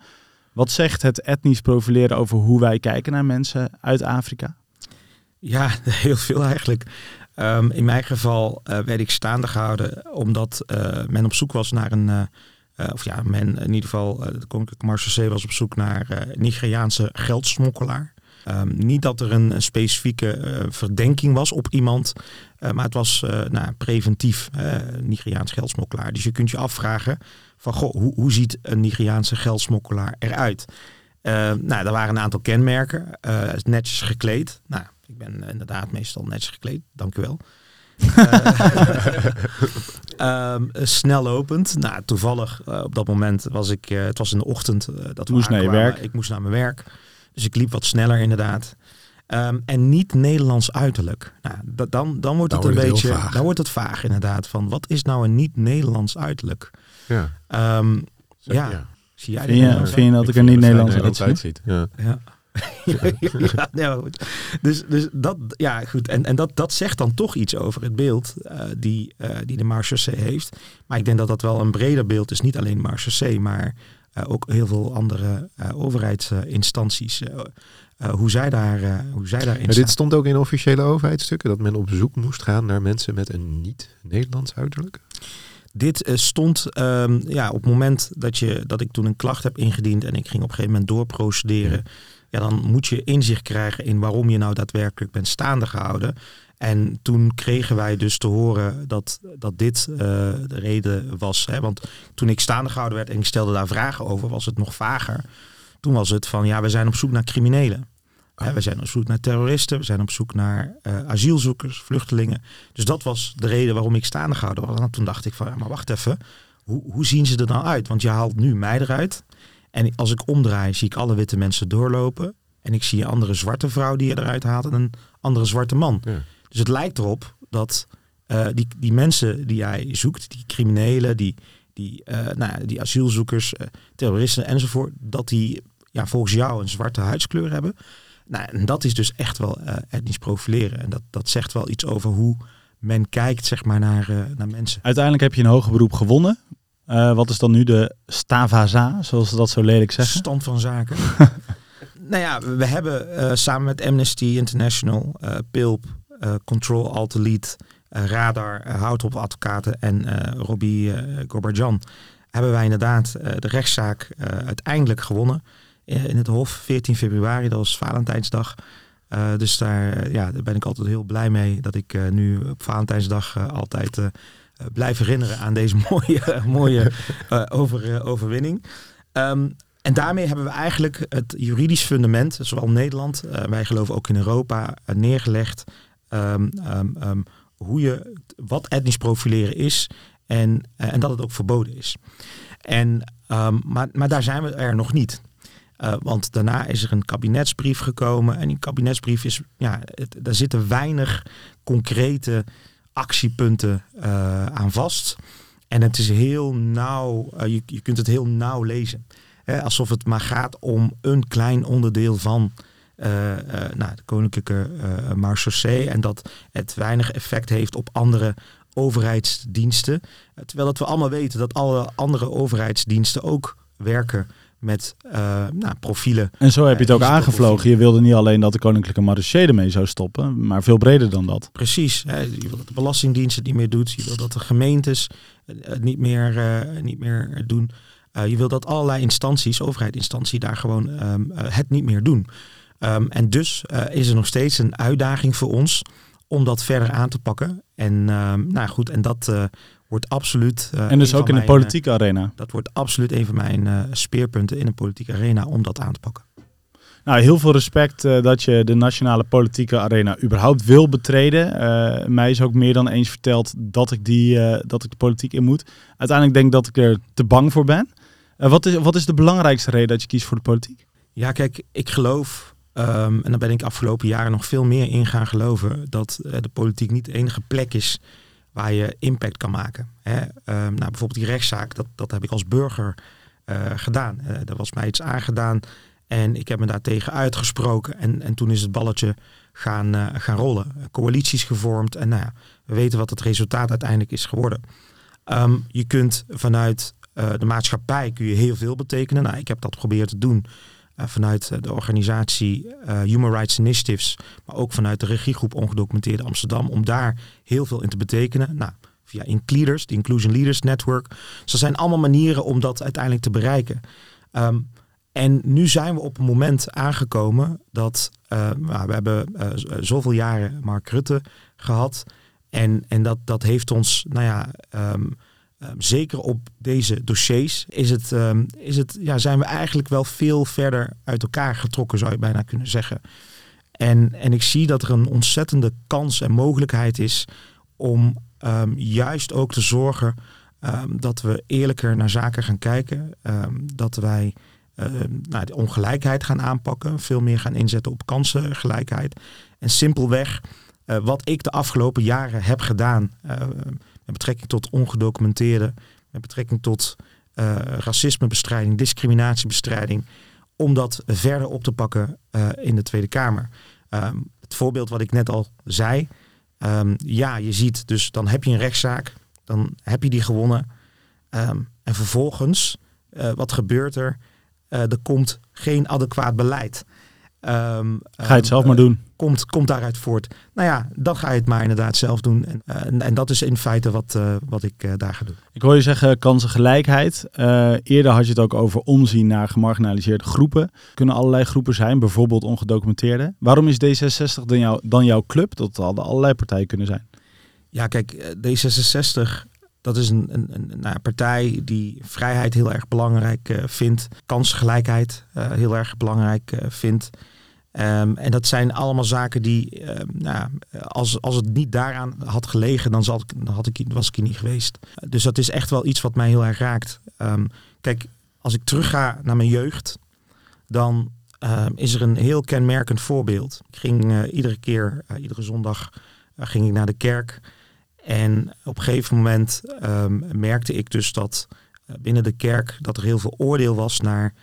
Wat zegt het etnisch profileren over hoe wij kijken naar mensen uit Afrika? Ja, heel veel eigenlijk. Um, in mijn geval uh, werd ik staande gehouden omdat uh, men op zoek was naar een, uh, of ja, men in ieder geval, de Koninklijke Marseillais was op zoek naar Nigeriaanse geldsmokkelaar. Um, niet dat er een, specifieke verdenking was op iemand, maar het was nou, preventief, Nigeriaans geldsmokkelaar. Dus je kunt je afvragen van, goh, hoe, hoe ziet een Nigeriaanse geldsmokkelaar eruit? nou, er waren een aantal kenmerken, netjes gekleed. Nou, ik ben inderdaad meestal netjes gekleed, dank u wel. um, snel lopend. Nou, toevallig op dat moment was ik, het was in de ochtend dat moest naar je werk. Ik moest naar mijn werk. Dus ik liep wat sneller inderdaad. Um, en niet Nederlands uiterlijk. Nou, dan, dan wordt het een beetje. Dan wordt het vaag inderdaad. Van wat is nou een niet-Nederlands uiterlijk? Ja. Um, ja. ja. Zie jij vind, je, vind je dat ik, ik er niet Nederlands uitziet? Ja. ja. ja, goed. Dus, dus dat, ja, goed. En, en dat, dat zegt dan toch iets over het beeld uh, die, uh, die de Marche heeft. Maar ik denk dat dat wel een breder beeld is. Niet alleen Marche maar uh, ook heel veel andere overheidsinstanties. Hoe, zij daar, hoe zij daarin maar Dit stond ook in officiële overheidsstukken, dat men op zoek moest gaan naar mensen met een niet-Nederlands uiterlijk? Dit stond um, ja, op het moment dat, je, dat ik toen een klacht heb ingediend en ik ging op een gegeven moment doorprocederen. Ja. Ja, dan moet je inzicht krijgen in waarom je nou daadwerkelijk bent staande gehouden. En toen kregen wij dus te horen dat, dat dit uh, de reden was. Hè? Want toen ik staande gehouden werd en ik stelde daar vragen over, was het nog vager. Toen was het van, ja, we zijn op zoek naar criminelen. Oh. we zijn op zoek naar terroristen, we zijn op zoek naar uh, asielzoekers, vluchtelingen. Dus dat was de reden waarom ik staande gehouden was. En toen dacht ik van, ja, maar wacht even, hoe, hoe zien ze er dan uit? Want je haalt nu mij eruit. En als ik omdraai, zie ik alle witte mensen doorlopen. En ik zie een andere zwarte vrouw die je eruit haalt en een andere zwarte man. Ja. Dus het lijkt erop dat uh, die, die mensen die jij zoekt, die criminelen, die, die, uh, nou, die asielzoekers, uh, terroristen enzovoort, dat die ja, volgens jou een zwarte huidskleur hebben. Nou, en dat is dus echt wel etnisch profileren. En dat, dat zegt wel iets over hoe men kijkt zeg maar, naar, naar mensen. Uiteindelijk heb je een hoger beroep gewonnen. Wat is dan nu de stavaza, zoals ze dat zo lelijk zeggen? Stand van zaken. nou ja, we hebben samen met Amnesty International, PILP, uh, Control Alt Delete, uh, Radar, Houtop Advocaten en Robbie Gorbarjan hebben wij inderdaad de rechtszaak uiteindelijk gewonnen in het Hof 14 februari, dat was Valentijnsdag. dus daar, ja, daar ben ik altijd heel blij mee dat ik nu op Valentijnsdag altijd blijf herinneren aan deze mooie, mooie over, overwinning. Um, en daarmee hebben we eigenlijk het juridisch fundament, zowel Nederland, wij geloven ook in Europa, neergelegd um, um, hoe je, wat etnisch profileren is en, en dat het ook verboden is. En, maar, maar daar zijn we er nog niet. want daarna is er een kabinetsbrief gekomen. En die kabinetsbrief is, ja, daar zitten weinig concrete actiepunten aan vast. En het is heel nauw, je, je kunt het heel nauw lezen. Hè, alsof het maar gaat om een klein onderdeel van uh, nou, de koninklijke uh, marechaussee en dat het weinig effect heeft op andere overheidsdiensten. Terwijl dat we allemaal weten dat alle andere overheidsdiensten ook werken met nou, profielen. En zo heb je het ook aangevlogen. Je wilde niet alleen dat de koninklijke marechaussee ermee zou stoppen, maar veel breder dan dat. Precies. Hè. Je wil dat de Belastingdienst het niet meer doet. Je wil dat de gemeentes het niet meer, niet meer doen. je wil dat allerlei instanties, overheidsinstanties, daar gewoon um, het niet meer doen. Um, en dus is er nog steeds een uitdaging voor ons om dat verder aan te pakken. En um, nou goed, en dat wordt absoluut. Uh, en dus ook in mijn, de politieke arena. Dat wordt absoluut een van mijn speerpunten in een politieke arena om dat aan te pakken. Nou, heel veel respect dat je de nationale politieke arena überhaupt wil betreden. mij is ook meer dan eens verteld dat ik, die, dat ik de politiek in moet. Uiteindelijk denk ik dat ik er te bang voor ben. wat, is, wat is de belangrijkste reden dat je kiest voor de politiek? Ja, kijk, ik geloof Um, en daar ben ik afgelopen jaren nog veel meer in gaan geloven dat uh, de politiek niet de enige plek is waar je impact kan maken. Hè? Um, nou, bijvoorbeeld die rechtszaak, dat, dat heb ik als burger uh, gedaan. Uh, er was mij iets aangedaan en ik heb me daartegen uitgesproken. En, en toen is het balletje gaan, gaan rollen. Coalities gevormd en nou ja, we weten wat het resultaat uiteindelijk is geworden. Um, je kunt vanuit de maatschappij kun je heel veel betekenen. Nou, ik heb dat geprobeerd te doen eh, vanuit eh, de organisatie eh, Human Rights Initiatives, maar ook vanuit de regiegroep Ongedocumenteerde Amsterdam, om daar heel veel in te betekenen. Nou, via Incleaders, de Inclusion Leaders Network. Dus zijn allemaal manieren om dat uiteindelijk te bereiken. Um, en nu zijn we op een moment aangekomen dat nou, we hebben zoveel jaren Mark Rutte gehad. En, en dat, dat heeft ons, nou ja, um, Ehm, zeker op deze dossiers is het, um, is het, ja, zijn we eigenlijk wel veel verder uit elkaar getrokken, zou je bijna kunnen zeggen. En, en ik zie dat er een ontzettende kans en mogelijkheid is om um, juist ook te zorgen dat we eerlijker naar zaken gaan kijken. dat wij nou, de ongelijkheid gaan aanpakken, veel meer gaan inzetten op kansengelijkheid. En simpelweg, uh, wat ik de afgelopen jaren heb gedaan met betrekking tot ongedocumenteerde, met betrekking tot uh, racismebestrijding, discriminatiebestrijding, om dat verder op te pakken uh, in de Tweede Kamer. Um, het voorbeeld wat ik net al zei, um, ja, je ziet dus dan heb je een rechtszaak, dan heb je die gewonnen. Um, en vervolgens, uh, wat gebeurt er? er komt geen adequaat beleid. Ga je het zelf maar doen. Komt, komt daaruit voort. Nou ja, dan ga je het maar inderdaad zelf doen. En, uh, en dat is in feite wat, uh, wat ik uh, daar ga doen. Ik hoor je zeggen kansengelijkheid. eerder had je het ook over omzien naar gemarginaliseerde groepen. Kunnen allerlei groepen zijn, bijvoorbeeld ongedocumenteerde. Waarom is D66 dan, jou, dan jouw club? Dat hadden allerlei partijen kunnen zijn. Ja, kijk, D66 dat is een, een, een nou, partij die vrijheid heel erg belangrijk uh, vindt, kansgelijkheid uh, heel erg belangrijk uh, vindt. Um, en dat zijn allemaal zaken die, um, nou, als, als het niet daaraan had gelegen, dan, dan had ik, was ik hier niet geweest. Dus dat is echt wel iets wat mij heel erg raakt. Um, kijk, als ik terugga naar mijn jeugd, dan is er een heel kenmerkend voorbeeld. Ik ging iedere keer, iedere zondag, ging ik naar de kerk. En op een gegeven moment merkte ik dus dat binnen de kerk dat er heel veel oordeel was naar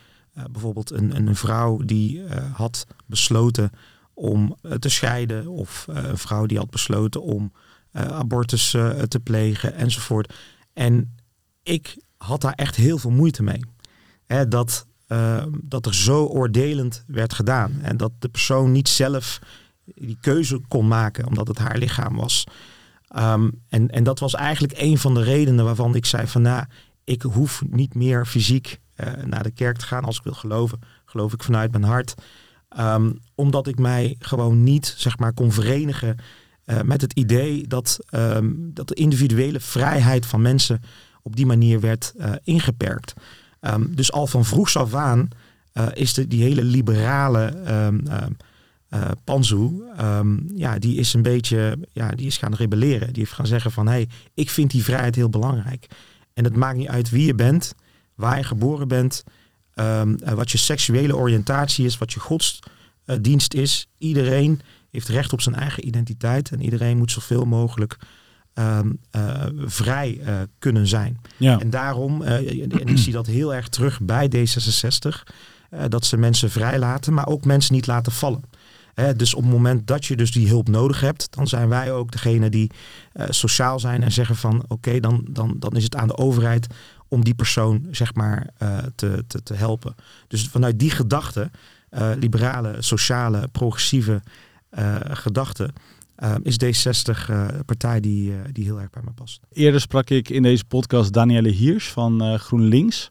bijvoorbeeld een, een vrouw die had besloten om te scheiden of een vrouw die had besloten om abortus te plegen enzovoort. En ik had daar echt heel veel moeite mee. Hè, dat, dat er zo oordelend werd gedaan en dat de persoon niet zelf die keuze kon maken omdat het haar lichaam was. Um, en, en dat was eigenlijk een van de redenen waarvan ik zei van nou, ik hoef niet meer fysiek naar de kerk te gaan. Als ik wil geloven, geloof ik vanuit mijn hart. Um, omdat ik mij gewoon niet zeg maar, kon verenigen uh, met het idee dat, um, dat de individuele vrijheid van mensen op die manier werd uh, ingeperkt. Um, dus al van vroegs af aan is de, die hele liberale Panzu, ja, die is een beetje, ja, die is gaan rebelleren. Die heeft gaan zeggen van, hé, hey, ik vind die vrijheid heel belangrijk. En het maakt niet uit wie je bent waar je geboren bent, ehm, wat je seksuele oriëntatie is, wat je godsdienst is. Iedereen heeft recht op zijn eigen identiteit en iedereen moet zoveel mogelijk ehm, vrij kunnen zijn. Ja. En daarom, en ik zie dat heel erg terug bij D66, dat ze mensen vrij laten, maar ook mensen niet laten vallen dus op het moment dat je dus die hulp nodig hebt, dan zijn wij ook degene die uh, sociaal zijn en zeggen van oké, dan, dan, dan is het aan de overheid om die persoon zeg maar uh, te, te, te helpen. Dus vanuit die gedachte, uh, liberale, sociale, progressieve gedachte, is D60 een partij die, die heel erg bij me past. Eerder sprak ik in deze podcast Danielle Hiers van GroenLinks.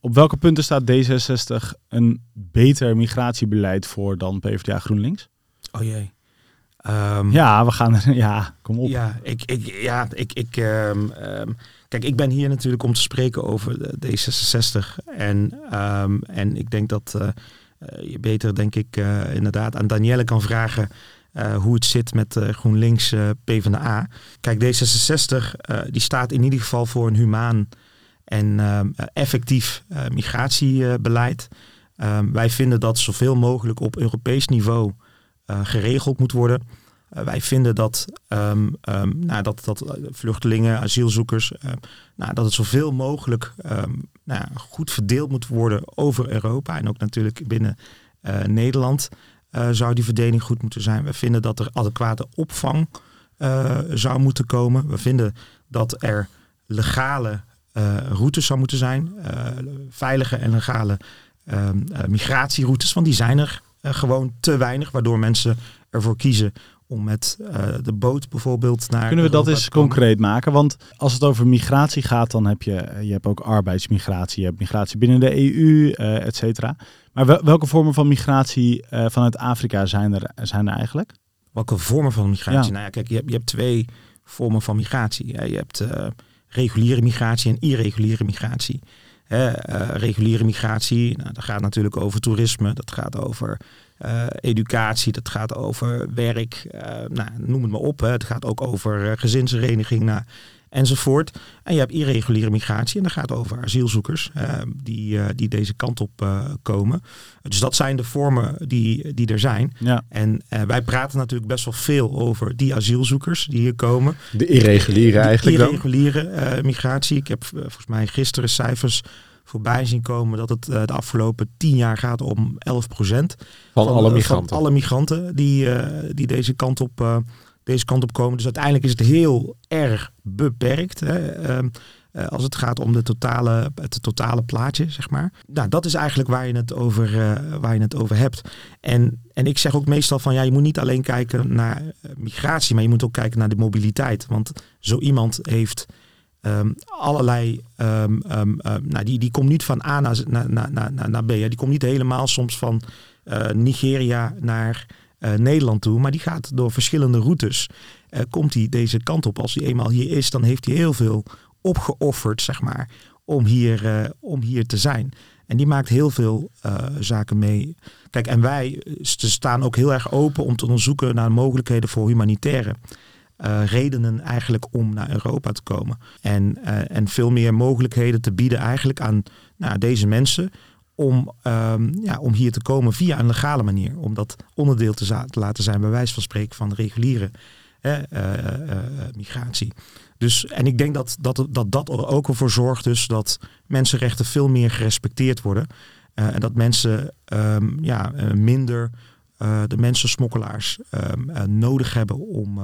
Op welke punten staat D66 een beter migratiebeleid voor dan PvdA GroenLinks? Oh jee. Um, ja, we gaan er. Ja, kom op. Ja, ik, ik, ja, ik, ik um, um, kijk, ik ben hier natuurlijk om te spreken over de D66. En, en ik denk dat uh, je beter, denk ik, uh, inderdaad aan Danielle kan vragen. Hoe het zit met GroenLinks PvdA. Kijk, D66 die staat in ieder geval voor een humaan en ehm, effectief eh, migratiebeleid. Ehm, wij vinden dat zoveel mogelijk op Europees niveau eh, geregeld moet worden. Eh, wij vinden dat, um, nou, dat, dat vluchtelingen, asielzoekers, nou, dat het zoveel mogelijk nou, goed verdeeld moet worden over Europa en ook natuurlijk binnen Nederland zou die verdeling goed moeten zijn. We vinden dat er adequate opvang zou moeten komen. We vinden dat er legale routes zou moeten zijn. Veilige en legale ehm, eh, migratieroutes. Want die zijn er gewoon te weinig. Waardoor mensen ervoor kiezen om met de boot bijvoorbeeld naar. Kunnen we dat eens concreet maken? Want als het over migratie gaat, dan heb je, je hebt ook arbeidsmigratie, je hebt migratie binnen de EU, uh, et cetera. Maar welke vormen van migratie vanuit Afrika zijn er, zijn er eigenlijk? Welke vormen van migratie? Ja. Nou ja, kijk, je hebt, je hebt twee vormen van migratie. Je hebt reguliere migratie en irreguliere migratie. Uh, reguliere migratie, nou, dat gaat natuurlijk over toerisme, dat gaat over uh, educatie, dat gaat over werk, uh, nou, noem het maar op. Hè. Het gaat ook over gezinshereniging. Nou, enzovoort. En je hebt irreguliere migratie en dat gaat over asielzoekers uh, die, uh, die deze kant op uh, komen. Dus dat zijn de vormen die, die er zijn. Ja. En wij praten natuurlijk best wel veel over die asielzoekers die hier komen. De irreguliere eigenlijk De irreguliere migratie. Ik heb volgens mij gisteren cijfers voorbij zien komen dat het de afgelopen tien jaar gaat om 11 procent. Van, van, alle migranten. Van alle migranten die, die deze kant op deze kant op komen. Dus uiteindelijk is het heel erg beperkt. Hè, ehm, eh, als het gaat om de totale, het totale plaatje, zeg maar. Nou, dat is eigenlijk waar je het over, uh, waar je het over hebt. En, en ik zeg ook meestal van ja, je moet niet alleen kijken naar eh, migratie, maar je moet ook kijken naar de mobiliteit. Want zo iemand heeft um, allerlei. Um, nou, die, die komt niet van A naar, naar, naar, naar, naar B. Die komt niet helemaal soms van Nigeria naar uh, Nederland toe. Maar die gaat door verschillende routes. Uh, komt hij deze kant op. Als hij eenmaal hier is, dan heeft hij heel veel opgeofferd, zeg maar, om hier, uh, om hier te zijn. En die maakt heel veel zaken mee. Kijk, en wij staan ook heel erg open om te onderzoeken naar mogelijkheden voor humanitaire redenen eigenlijk om naar Europa te komen. En, en veel meer mogelijkheden te bieden eigenlijk aan nou, deze mensen om, um, ja, om hier te komen via een legale manier. Om dat onderdeel te, te laten zijn, bij wijze van spreken, van reguliere uh, uh, migratie. Dus, en ik denk dat dat, dat dat er ook ervoor zorgt dus dat mensenrechten veel meer gerespecteerd worden. en dat mensen um, ja, minder de mensensmokkelaars um, nodig hebben om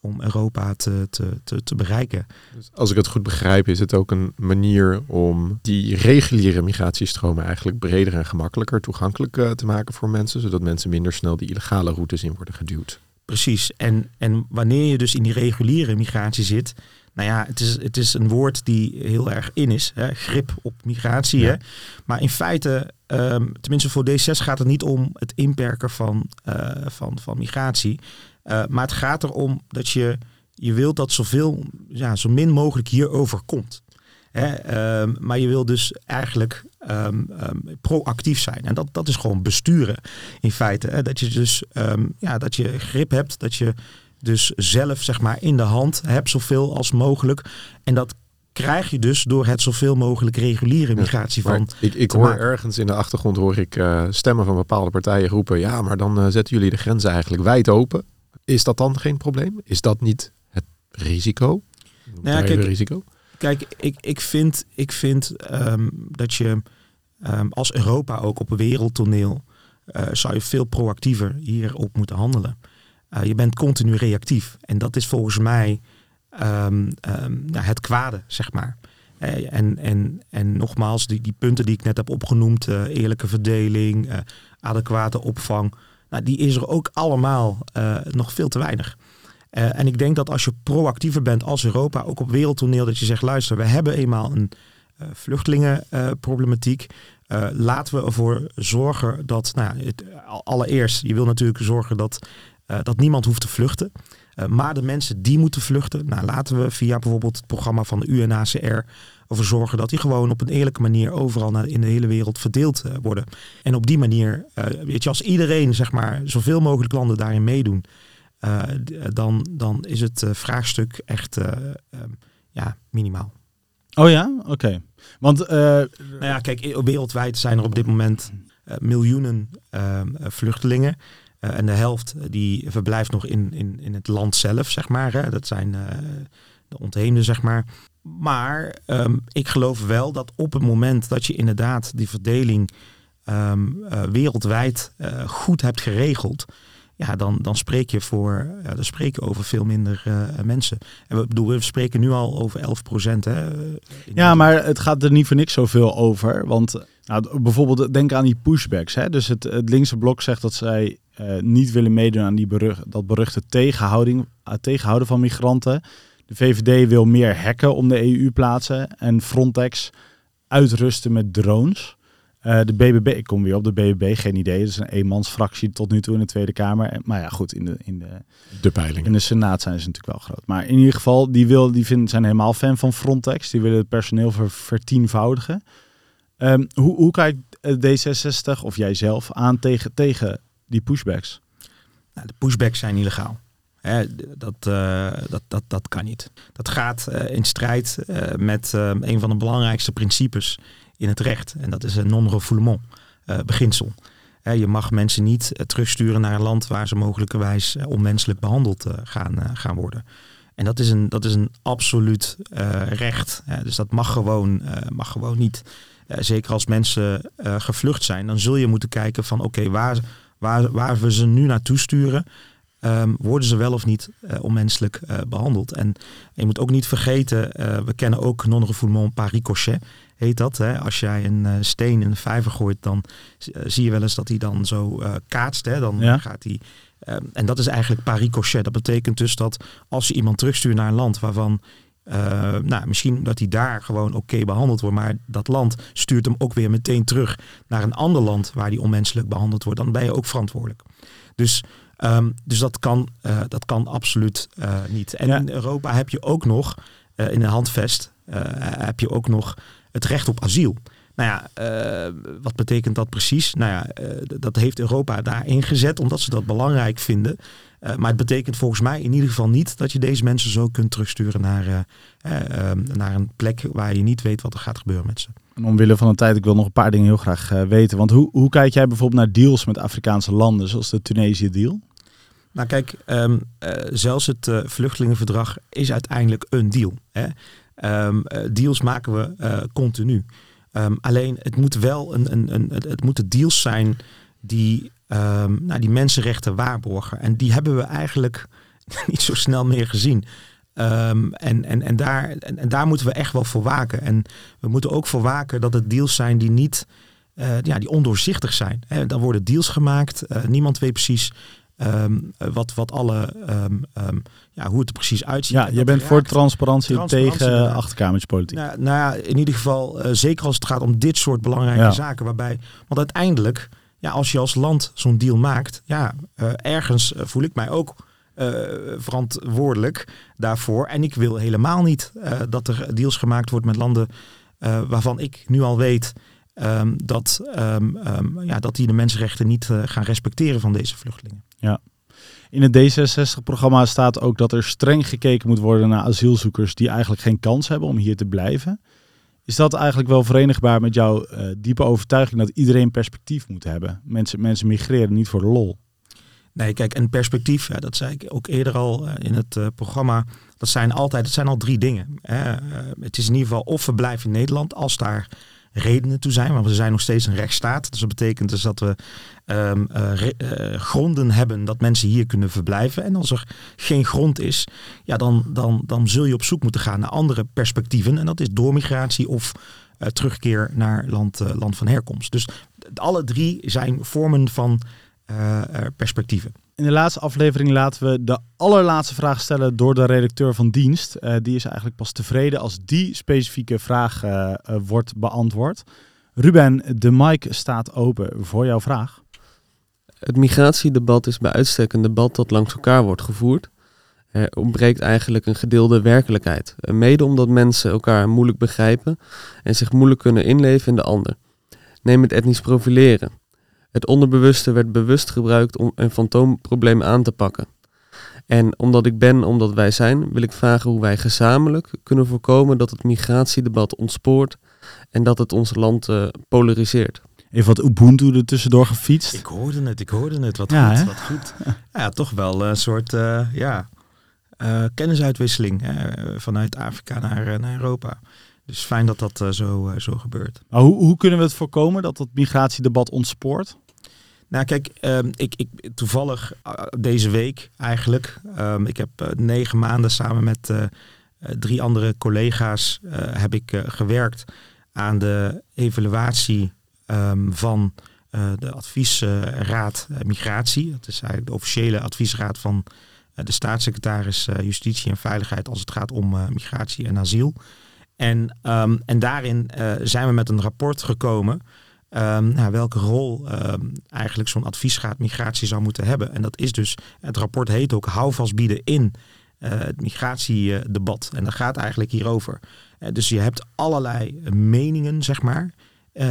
om Europa te, te, te, te bereiken. Dus als ik het goed begrijp, is het ook een manier om die reguliere migratiestromen eigenlijk breder en gemakkelijker toegankelijk uh, te maken voor mensen, zodat mensen minder snel die illegale routes in worden geduwd. Precies. En, en wanneer je dus in die reguliere migratie zit, nou ja, het is, het is een woord die heel erg in is. Hè? Grip op migratie. Hè? Maar in feite, um, tenminste voor D6 gaat het niet om het inperken van, uh, van, van migratie. Uh, maar het gaat erom dat je, je wilt dat zoveel, ja, zo min mogelijk hierover komt. Hè? Um, maar je wil dus eigenlijk um, um, proactief zijn. En dat, dat is gewoon besturen in feite. Hè? Dat je dus ja, dat je grip hebt, dat je dus zelf zeg maar in de hand hebt zoveel als mogelijk. En dat krijg je dus door het zoveel mogelijk reguliere migratie van. Ik, ik hoor ergens in de achtergrond hoor ik uh, stemmen van bepaalde partijen roepen: ja, maar dan uh, zetten jullie de grenzen eigenlijk wijd open. Is dat dan geen probleem? Is dat niet het risico? Nou ja, kijk, risico? Kijk, ik, ik vind, ik vind um, dat je um, als Europa ook op een wereldtoneel uh, zou je veel proactiever hierop moeten handelen. Uh, je bent continu reactief. En dat is volgens mij um, nou, het kwade, zeg maar. Uh, en, en, en nogmaals, die, die punten die ik net heb opgenoemd, eerlijke verdeling, adequate opvang, nou, die is er ook allemaal nog veel te weinig. en ik denk dat als je proactiever bent als Europa, ook op wereldtoneel, dat je zegt, luister, we hebben eenmaal een vluchtelingenproblematiek. Uh, laten we ervoor zorgen dat, nou, het, allereerst, je wil natuurlijk zorgen dat, dat niemand hoeft te vluchten. Maar de mensen die moeten vluchten, nou, laten we via bijvoorbeeld het programma van de UNHCR ervoor zorgen dat die gewoon op een eerlijke manier overal naar, in de hele wereld verdeeld worden. En op die manier, weet je, als iedereen, zeg maar, zoveel mogelijk landen daarin meedoen, dan, dan is het vraagstuk echt ja, minimaal. Oh ja, oké. Want, nou ja, kijk, wereldwijd zijn er op dit moment miljoenen uh, vluchtelingen. en de helft die verblijft nog in, in, in het land zelf, zeg maar. Hè. Dat zijn de ontheemden, zeg maar. Maar um, ik geloof wel dat op het moment dat je inderdaad die verdeling um, wereldwijd goed hebt geregeld, ja, dan, dan spreek je voor, ja, dan spreek je over veel minder uh, mensen. En we, bedoel, we spreken nu al over 11 procent. Ja, maar het gaat er niet voor niks zoveel over. Want nou, bijvoorbeeld, denk aan die pushbacks. Hè? Dus het, het linkse blok zegt dat zij uh, niet willen meedoen aan die berucht, dat beruchte tegenhouding, uh, tegenhouden van migranten. De VVD wil meer hekken om de EU plaatsen en Frontex uitrusten met drones. Uh, de BBB, ik kom weer op de BBB, geen idee. Het is een eenmansfractie tot nu toe in de Tweede Kamer. Maar ja, goed, in de, in de, de peiling. In de Senaat zijn ze natuurlijk wel groot. Maar in ieder geval, die, wil, die vinden, zijn helemaal fan van Frontex. Die willen het personeel ver, vertienvoudigen. Um, hoe, hoe kijkt D66 of jij zelf aan tegen, tegen die pushbacks? Nou, de pushbacks zijn illegaal. Hè, dat, uh, dat, dat, dat kan niet. Dat gaat uh, in strijd uh, met een van de belangrijkste principes in het recht. En dat is een non-refoulement beginsel. je mag mensen niet terugsturen naar een land waar ze mogelijkerwijs onmenselijk behandeld gaan, gaan worden. En dat is een, dat is een absoluut recht. dus dat mag gewoon, mag gewoon niet. zeker als mensen gevlucht zijn, dan zul je moeten kijken van oké, waar, waar, waar we ze nu naartoe sturen, Um, worden ze wel of niet uh, onmenselijk uh, behandeld. En je moet ook niet vergeten, uh, we kennen ook non-refoulement par ricochet heet dat. Hè? Als jij een steen in een vijver gooit, dan zie je wel eens dat hij dan zo kaatst. Hè? Dan ja. gaat hij. Ehm, en dat is eigenlijk paricochet. Dat betekent dus dat als je iemand terugstuurt naar een land waarvan. nou, misschien dat hij daar gewoon oké okay behandeld wordt, maar dat land stuurt hem ook weer meteen terug naar een ander land waar hij onmenselijk behandeld wordt. Dan ben je ook verantwoordelijk. Dus Um, dus dat kan, uh, dat kan absoluut uh, niet. En ja. in Europa heb je ook nog, uh, in een handvest, heb je ook nog het recht op asiel. Nou ja, wat betekent dat precies? Nou ja, dat heeft Europa daar ingezet omdat ze dat belangrijk vinden. Maar het betekent volgens mij in ieder geval niet dat je deze mensen zo kunt terugsturen naar, naar een plek waar je niet weet wat er gaat gebeuren met ze. En omwille van de tijd, ik wil nog een paar dingen heel graag weten. Want hoe, hoe kijk jij bijvoorbeeld naar deals met Afrikaanse landen, zoals de Tunesië-deal? Nou kijk, um, zelfs het vluchtelingenverdrag is uiteindelijk een deal. Hè? Um, deals maken we continu. Um, alleen het moet wel een, een, een, het moeten deals zijn die, nou, die mensenrechten waarborgen. En die hebben we eigenlijk niet zo snel meer gezien. En, en, en, daar, en, daar moeten we echt wel voor waken. En we moeten ook voor waken dat het deals zijn die niet ja, die ondoorzichtig zijn. He, dan worden deals gemaakt. Niemand weet precies Um, wat, wat alle, um, um, ja, hoe het er precies uitziet. Ja, je bent voor transparantie, transparantie tegen uh, achterkamertjespolitiek. Nou, nou ja, in ieder geval, uh, zeker als het gaat om dit soort belangrijke ja. zaken. Waarbij, want uiteindelijk, ja, als je als land zo'n deal maakt, ja, uh, ergens voel ik mij ook verantwoordelijk daarvoor. En ik wil helemaal niet dat er deals gemaakt wordt met landen waarvan ik nu al weet um, dat, um, um, ja, dat die de mensenrechten niet gaan respecteren van deze vluchtelingen. Ja. In het D66-programma staat ook dat er streng gekeken moet worden naar asielzoekers die eigenlijk geen kans hebben om hier te blijven. Is dat eigenlijk wel verenigbaar met jouw uh, diepe overtuiging dat iedereen perspectief moet hebben? Mensen, mensen migreren niet voor de lol. Nee, kijk, een perspectief, dat zei ik ook eerder al uh, in het uh, programma. Dat zijn altijd, het zijn al drie dingen. Hè. het is in ieder geval of we blijven in Nederland als daar redenen toe zijn. Want we zijn nog steeds een rechtsstaat. Dus dat betekent dus dat we um, uh, gronden hebben dat mensen hier kunnen verblijven. En als er geen grond is, ja, dan, dan, dan zul je op zoek moeten gaan naar andere perspectieven. En dat is doormigratie of uh, terugkeer naar land, land van herkomst. Dus alle drie zijn vormen van perspectieven. In de laatste aflevering laten we de allerlaatste vraag stellen door de redacteur van dienst. Uh, die is eigenlijk pas tevreden als die specifieke vraag uh, uh, wordt beantwoord. Ruben, de mic staat open voor jouw vraag. Het migratiedebat is bij uitstek een debat dat langs elkaar wordt gevoerd. Er ontbreekt eigenlijk een gedeelde werkelijkheid. Mede omdat mensen elkaar moeilijk begrijpen en zich moeilijk kunnen inleven in de ander. Neem het etnisch profileren. Het onderbewuste werd bewust gebruikt om een fantoomprobleem aan te pakken. En omdat ik ben, omdat wij zijn, wil ik vragen hoe wij gezamenlijk kunnen voorkomen dat het migratiedebat ontspoort en dat het ons land uh, polariseert. Even wat Ubuntu er tussendoor gefietst. Ik hoorde het, ik hoorde het. Wat ja, goed, wat goed. Ja, toch wel een soort uh, ja, uh, kennisuitwisseling hè, vanuit Afrika naar, naar Europa. Dus fijn dat dat uh, zo, uh, zo gebeurt. Maar hoe, hoe kunnen we het voorkomen dat het migratiedebat ontspoort? Nou kijk, um, ik, ik, toevallig uh, deze week eigenlijk, um, ik heb negen maanden samen met drie andere collega's heb ik gewerkt aan de evaluatie um, van de adviesraad migratie. Dat is eigenlijk de officiële adviesraad van de staatssecretaris Justitie en Veiligheid als het gaat om migratie en asiel. En, um, en daarin uh, zijn we met een rapport gekomen. Um, nou, welke rol um, eigenlijk zo'n adviesraad migratie zou moeten hebben. En dat is dus, het rapport heet ook houvast bieden in uh, het migratiedebat. En dat gaat eigenlijk hierover. Uh, dus je hebt allerlei meningen, zeg maar,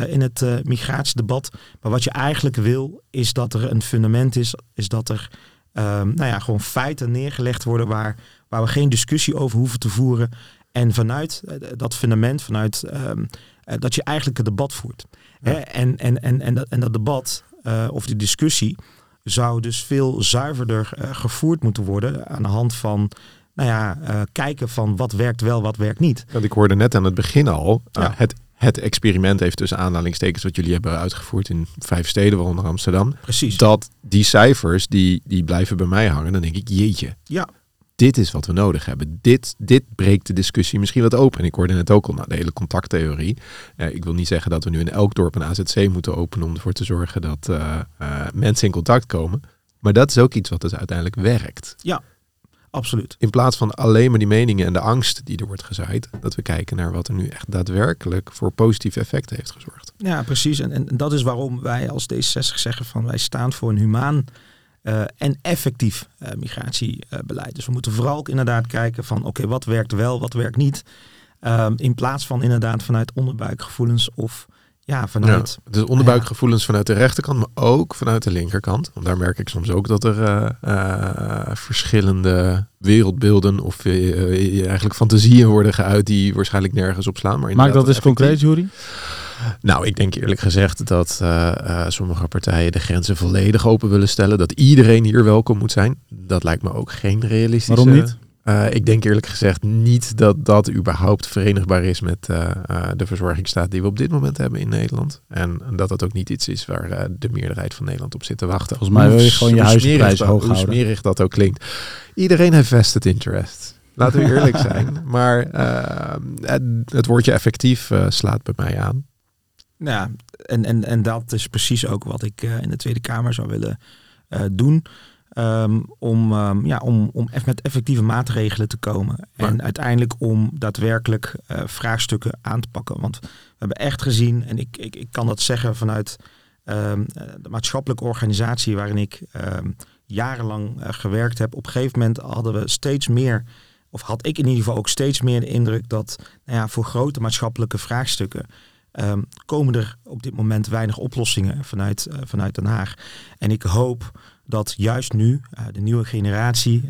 in het migratiedebat. Maar wat je eigenlijk wil, is dat er een fundament is, is dat er nou ja, gewoon feiten neergelegd worden waar, waar we geen discussie over hoeven te voeren. En vanuit eh, dat fundament, vanuit um, dat je eigenlijk het debat voert. Hè? En, en, en, en, dat, en dat debat uh, of die discussie zou dus veel zuiverder uh, gevoerd moeten worden aan de hand van nou ja, uh, kijken van wat werkt wel, wat werkt niet. Want ik hoorde net aan het begin al, ja. het, het experiment heeft tussen aanhalingstekens wat jullie hebben uitgevoerd in vijf steden, waaronder Amsterdam. Precies. Dat die cijfers, die, die blijven bij mij hangen. Dan denk ik, jeetje. Ja dit is wat we nodig hebben. Dit, dit breekt de discussie misschien wat open. En ik hoorde net ook al, nou, de hele contacttheorie. Uh, ik wil niet zeggen dat we nu in elk dorp een AZC moeten openen om ervoor te zorgen dat uh, uh, mensen in contact komen. Maar dat is ook iets wat dus uiteindelijk werkt. Ja, absoluut. In plaats van alleen maar die meningen en de angst die er wordt gezaaid, dat we kijken naar wat er nu echt daadwerkelijk voor positieve effecten heeft gezorgd. Ja, precies. En, en dat is waarom wij als D66 zeggen van wij staan voor een humaan uh, en effectief uh, migratiebeleid. Dus we moeten vooral ook inderdaad kijken van oké, wat werkt wel, wat werkt niet. Um, in plaats van inderdaad vanuit onderbuikgevoelens of ja, vanuit... Ja, dus onderbuikgevoelens vanuit de rechterkant, maar ook vanuit de linkerkant. Want daar merk ik soms ook dat er uh, verschillende wereldbeelden of eigenlijk fantasieën worden geuit die waarschijnlijk nergens op slaan. Maar Maak dat eens concreet, Jury. Nou, ik denk eerlijk gezegd dat uh, uh, sommige partijen de grenzen volledig open willen stellen. Dat iedereen hier welkom moet zijn. Dat lijkt me ook geen realistische... Waarom niet? Uh, ik denk eerlijk gezegd niet dat dat überhaupt verenigbaar is met de verzorgingsstaat die we op dit moment hebben in Nederland. En dat dat ook niet iets is waar de meerderheid van Nederland op zit te wachten. Volgens mij wil je gewoon je huisprijs hoog houden. Hoe smerig dat ook klinkt. Iedereen heeft vested interest. Laten we eerlijk zijn. Maar het, het, woordje effectief slaat bij mij aan. Ja, en, en, en dat is precies ook wat ik uh, in de Tweede Kamer zou willen uh, doen. Um, om, um, ja, om, om met effectieve maatregelen te komen. Maar. En uiteindelijk om daadwerkelijk uh, vraagstukken aan te pakken. Want we hebben echt gezien, en ik, ik, ik kan dat zeggen vanuit um, de maatschappelijke organisatie waarin ik jarenlang gewerkt heb. Op een gegeven moment hadden we steeds meer, of had ik in ieder geval ook steeds meer de indruk dat nou ja, voor grote maatschappelijke vraagstukken ehm, komen er op dit moment weinig oplossingen vanuit, vanuit Den Haag. En ik hoop dat juist nu de nieuwe generatie,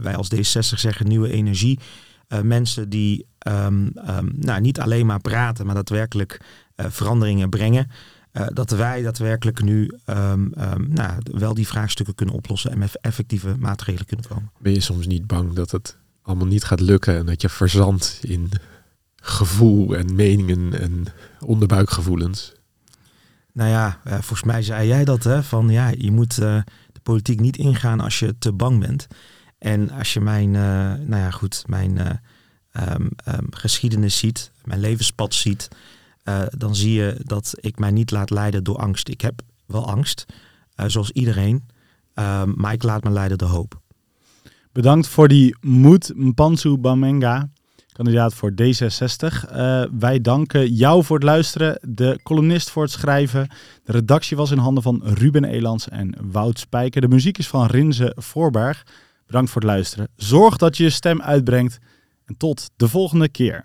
wij als D60 zeggen nieuwe energie, mensen die ehm, ehm, nou, niet alleen maar praten, maar daadwerkelijk veranderingen brengen. Dat wij daadwerkelijk nu nou, wel die vraagstukken kunnen oplossen en met effectieve maatregelen kunnen komen. Ben je soms niet bang dat het allemaal niet gaat lukken en dat je verzandt in gevoel en meningen en onderbuikgevoelens? Nou ja, uh, volgens mij zei jij dat, hè, van ja, je moet uh, de politiek niet ingaan als je te bang bent. En als je mijn, nou ja, goed, mijn um, geschiedenis ziet, mijn levenspad ziet, uh, dan zie je dat ik mij niet laat leiden door angst. Ik heb wel angst, uh, zoals iedereen, uh, maar ik laat me leiden door hoop. Bedankt voor die moed, Mpansu Bamenga, kandidaat voor D66. wij danken jou voor het luisteren, de columnist voor het schrijven. De redactie was in handen van Ruben Elans en Wout Spijker. De muziek is van Rinze Voorberg. Bedankt voor het luisteren. Zorg dat je je stem uitbrengt en tot de volgende keer.